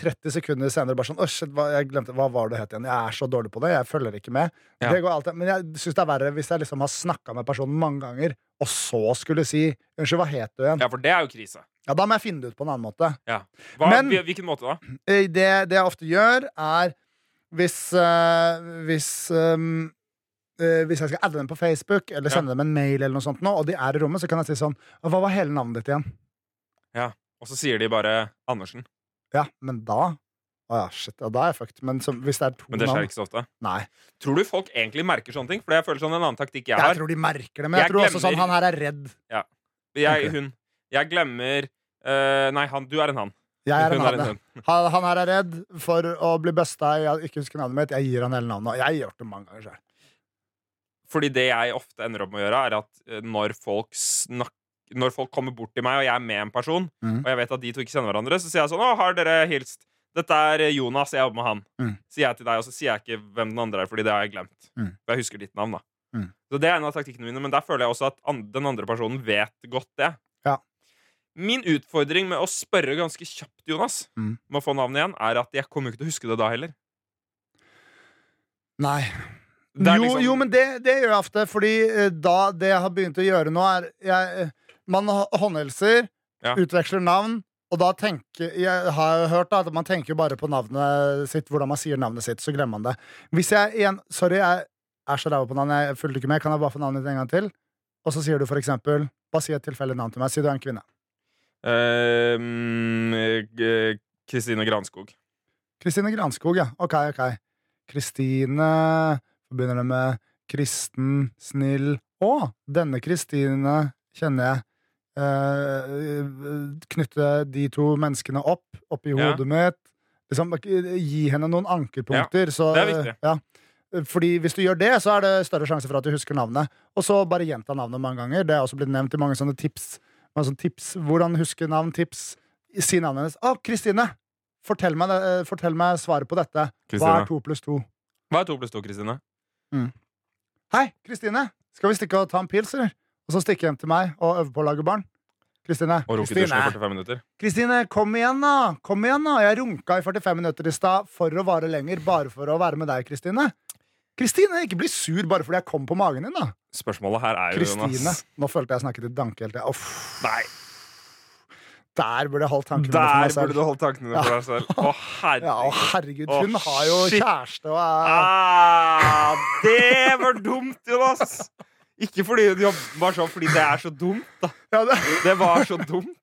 30 sekunder senere bare sånn Å, shit, hva, jeg glemte, hva var det het igjen? Jeg er så dårlig på det. Jeg følger ikke med. Det går alltid, men jeg syns det er verre hvis jeg liksom har snakka med personen mange ganger, og så skulle si Unnskyld, hva het du igjen? ja, for det er jo krise. Ja, Da må jeg finne det ut på en annen måte. Hva, Men- hvilken måte da? Eh, det, det jeg ofte gjør, er hvis øh, Hvis eh, Hvis jeg skal adde dem på Facebook eller Ja. sende dem en mail, eller noe sånt nå, og de er i rommet, så kan jeg si sånn Hva var hele navnet ditt igjen? Ja, Og så sier de bare Andersen. Ja, men da Å ja, shit, ja, da er jeg fucked. Men så, hvis det er to Men det skjer ikke så ofte. Nei. Tror du folk egentlig merker sånne ting? For jeg føler sånn en annen taktikk jeg har. Jeg tror de merker det, men jeg, Jeg tror også sånn Han her er redd. Jeg, Ok. hun. Jeg glemmer uh, Nei, han. Du er en han. Jeg er en han. ja. Han, han her er redd for å bli busta. Jeg ikke husker navnet mitt. Jeg gir han hele navnet. Og jeg har gjort det mange ganger sjøl. Fordi det jeg ofte ender opp med å gjøre, er at eh, når folk snakker når folk kommer bort til meg, og jeg er med en person, mm. og jeg vet at de to ikke kjenner hverandre, så sier jeg sånn 'Å, har dere hilst?' 'Dette er eh, Jonas, jeg jobber med han', Mm. sier jeg til deg, og så sier jeg ikke hvem den andre er, fordi det har jeg glemt. Mm. For jeg husker ditt navn, da. Mm. Så det er en av taktikkene mine, men der føler jeg også at an den andre personen vet godt det. Ja. Min utfordring med å spørre ganske kjapt, Jonas, mm. med å få navnet igjen, er at jeg kommer jo ikke til å huske det da heller. Nei. Er jo, liksom- jo, men det, det gjør jeg ofte, fordi eh, da det jeg har begynt å gjøre nå, er jeg, eh, Man hå- håndhilser, Ja. utveksler navn, og da tenker Jeg har hørt da, at man tenker bare på navnet sitt, hvordan man sier navnet sitt, så glemmer man det. Hvis jeg igjen Sorry, jeg er så ræva på navn, jeg fulgte ikke med, kan jeg bare få navnet ditt en gang til? Og så sier du for eksempel Bare si et tilfeldig navn til meg. Si du er en kvinne. Kristine mm, eh, Kristine Granskog. Kristine Granskog, ja. Ok, ok. Kristine Forbinder det med kristen, snill Å, denne Kristine kjenner jeg. Eh, knytte de to menneskene opp, oppi Ja. hodet mitt. liksom, gi henne noen ankerpunkter. så, det er viktig. Ja. Fordi Hvis du gjør det, så er det større sjanse for at du husker navnet. Og så bare gjenta navnet mange ganger. Det er også blitt nevnt i mange sånne tips. Mange sånne tips. Hvordan huske navn, tips. Si navnet hennes. Å, Kristine! Fortell meg, eh, fortell meg svaret på dette. Hva er to pluss to? Hva er to pluss to, Kristine? Hei, Kristine! Skal vi stikke og ta en pils, eller? Og så stikke hjem til meg og øve på å lage barn? Kristine. Og runke i dusjen i 45 minutter? Kristine, kom igjen, da! Kom igjen da Jeg runka i 45 minutter i stad for å vare lenger, bare for å være med deg, Kristine. Kristine, ikke bli sur bare fordi jeg kom på magen din, da. Spørsmålet her er jo, Kristine. Nå følte jeg snakket i danke hele tida. Nei, Der burde jeg holdt tankene mine for der meg selv. burde du holdt tankene dine for deg selv. Å, Ja, å, herregud. herregud, Å, hun har jo kjæreste og er Ah, det var dumt, Jonas! Ikke fordi det var sånn fordi det er så dumt, da. ja, det, Det var så dumt.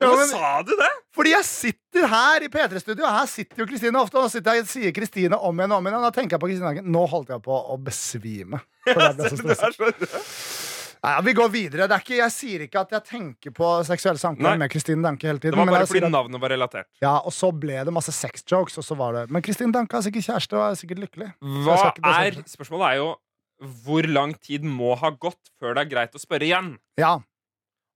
Ja, men- sa du det? Fordi jeg sitter her i P3-studio, og her sitter jo Kristine ofte. Og sitter jeg sier Kristine om igjen og om igjen. Og da tenker jeg på Kristine. Nå holdt jeg på å besvime. Rød. Nei, ja, vi går videre. Det er ikke, jeg sier ikke at jeg tenker på seksuelle samtaler med Kristine Danke hele tiden. Det var bare fordi navnet var relatert. ja, og så ble det masse sexjokes, og så var det Men Kristine Danke har sikkert kjæreste og er sikkert lykkelig. Hva er, spørsmålet er jo hvor lang tid må ha gått før det er greit å spørre igjen. Ja.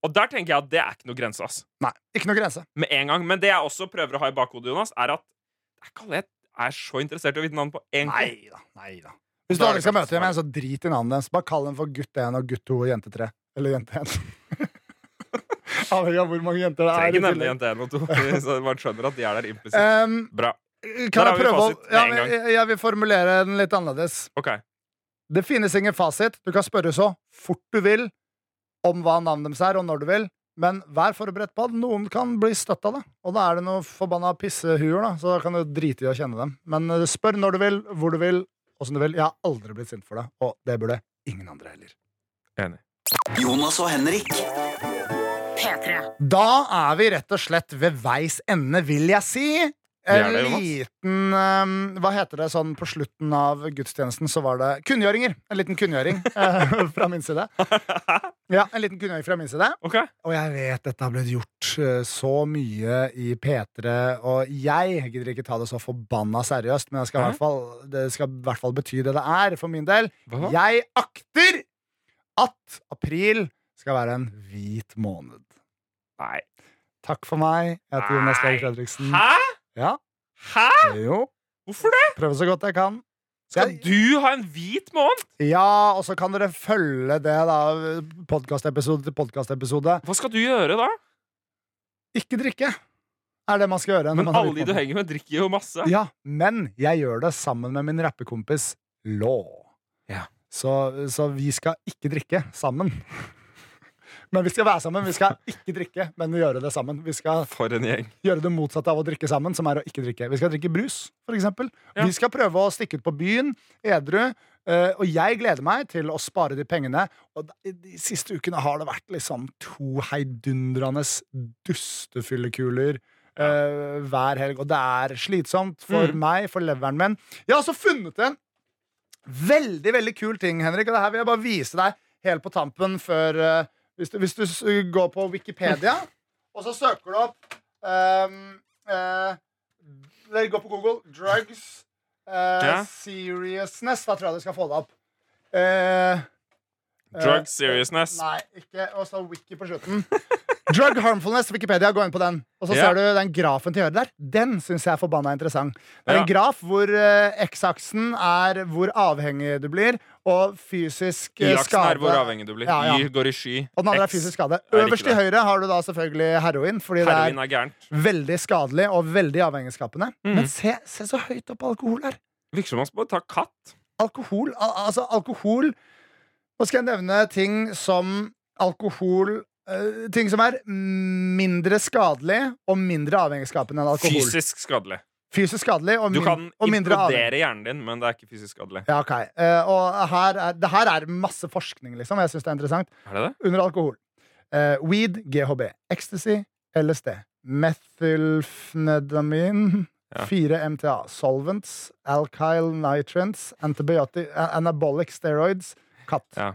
Og der tenker jeg at det er ikke noe grense. ass Nei, ikke noe grense. Med en gang Men det jeg også prøver å ha i bakhodet, Jonas, er at det er ikke alle jeg er så interessert i å vite navnet på. egentlig Nei da. Nei da. Hvis du Da er aldri det skal møte dem igjen, så drit i navnet deres. Bare kall dem for gutt 1 og gutt 2 og jente 3. Eller jente 1. Avhengig av hvor mange jenter det er. i Trenger nemlig tillegg. jente 1 og 2, så man skjønner at de er der implisitt. Um, Bra. kan Der har jeg vi prøve å fasit med ja, en gang. jeg, jeg vil formulere den litt annerledes. Ok. Det finnes ingen fasit. Du kan spørre så fort du vil om hva navnet deres er, og når du vil. Men vær forberedt på at noen kan bli støtt av det. Og da er det noen forbanna pissehuer, da. Så da kan du drite i å kjenne dem. Men eh, spør når du vil, hvor du vil, åssen du vil. Jeg har aldri blitt sint for det, og det burde ingen andre heller. Enig. Jonas og Henrik. P3. Da er vi rett og slett ved veis ende, vil jeg si. En det, liten um, Hva heter det sånn på slutten av gudstjenesten? Så var det kunngjøringer. En liten kunngjøring uh, fra min side. Ja, en liten kunngjøring fra min side. Okay. Og jeg vet dette har blitt gjort uh, så mye i P3, og jeg gidder ikke ta det så forbanna seriøst, men jeg skal i hvert fall, det skal i hvert fall bety det det er for min del. Hva? Jeg akter at april skal være en hvit måned. Nei. Takk for meg. Jeg heter Jonas Dahl Fredriksen. Hæ? Ja, Hæ? jo. Hvorfor det? Prøve så godt jeg kan. Skal du ha en hvit måned? Ja, og så kan dere følge det, da. Podkastepisode til podkastepisode. Hva skal du gjøre da? Ikke drikke er det man skal gjøre. Men alle de du henger med, drikker jo masse. Ja, men jeg gjør det sammen med min rappekompis Law. Ja. Så, så vi skal ikke drikke sammen. Men vi skal være sammen. Vi skal ikke drikke, men gjøre det sammen. Vi skal For en gjeng. gjøre det motsatte av å drikke sammen, som er å ikke drikke. Vi skal drikke brus, eksempel. Ja. Vi skal prøve å stikke ut på byen edru. Uh, og jeg gleder meg til å spare de pengene. Og de, de siste ukene har det vært liksom to heidundrende dustefyllekuler uh, hver helg. Og det er slitsomt for Mm. meg, for leveren min. Jeg har også funnet en veldig, veldig kul ting, Henrik. Og det her vil jeg bare vise deg helt på tampen før eh, hvis, du, hvis du går på Wikipedia, og så søker du opp um, uh, Eller gå på Google. Drugs uh, seriousness. Da tror jeg du skal få det opp. Eh, Drug eh, seriousness. Nei, ikke Og så wiki på slutten. Drug harmfulness, Wikipedia, gå inn på den. Og så yeah. ser du den grafen til høyre der. Den syns jeg er forbanna interessant. Det er en graf hvor uh, X-aksen er hvor avhengig du blir, og fysisk uh, skade er hvor avhengig du blir. Ja, ja. Y går i sky. Og den andre er fysisk skade. er Øverst til høyre har du da selvfølgelig heroin, fordi Heroin det er er veldig skadelig og veldig avhengighetsskapende. Mm. Men se, se så høyt opp alkohol her. Virker som man bare ta katt. Alkohol, al altså alkohol Nå skal jeg nevne ting som alkohol eh, Ting som er mindre skadelig og mindre avhengighetsskapende enn alkohol. Fysisk skadelig. Fysisk skadelig og, Du min kan og mindre implodere hjernen din, men det er ikke fysisk skadelig. Ja, ok. uh, og her er, det her er masse forskning, liksom. Jeg syns det er interessant. Er det det? Under alkohol. Uh, weed, GHB. Ecstasy, LSD. Methylfnedamin. Ja. 4 MTA. Solvents, alkyl nitrants, antibiotic, anabolic steroids. Katt. Ja.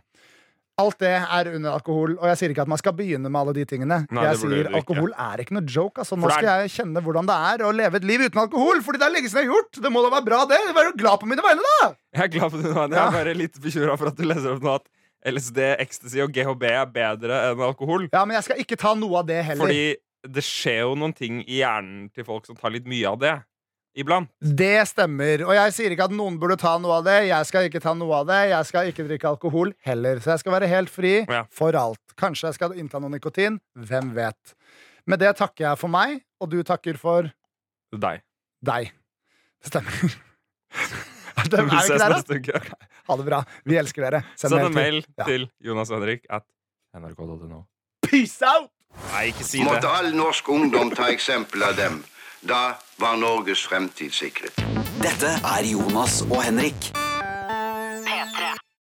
Alt det er under alkohol, og jeg sier ikke at man skal begynne med alle de tingene. Nei, jeg sier alkohol er ikke noe joke. Altså, nå skal jeg kjenne hvordan det er å leve et liv uten alkohol, fordi det er lenge siden jeg har gjort! Det må da være bra, det! Vær jo glad på mine vegne, da! Jeg er glad på det nå. Jeg er bare litt bekymra for at du leser opp nå at LSD, ecstasy og GHB er bedre enn alkohol. Ja, men jeg skal ikke ta noe av det heller. Fordi det skjer jo noen ting i hjernen til folk som tar litt mye av det. Iblant. Det stemmer. Og jeg sier ikke at noen burde ta noe av det. Jeg skal ikke ta noe av det. Jeg skal ikke drikke alkohol heller. Så jeg skal være helt fri Ja. for alt. Kanskje jeg skal innta noe nikotin. Hvem vet. Med det takker jeg for meg, og du takker for Deg. deg. Det stemmer. Det Vi er ikke ses der, da? neste uke. Ha det bra. Vi elsker dere. Send en mail Ja. til Jonas Henrik at nrk.no. Peace out! Nei, ikke si det. Måtte all norsk ungdom ta eksempel av dem. Da var Norges fremtid sikret. Dette er Jonas og Henrik.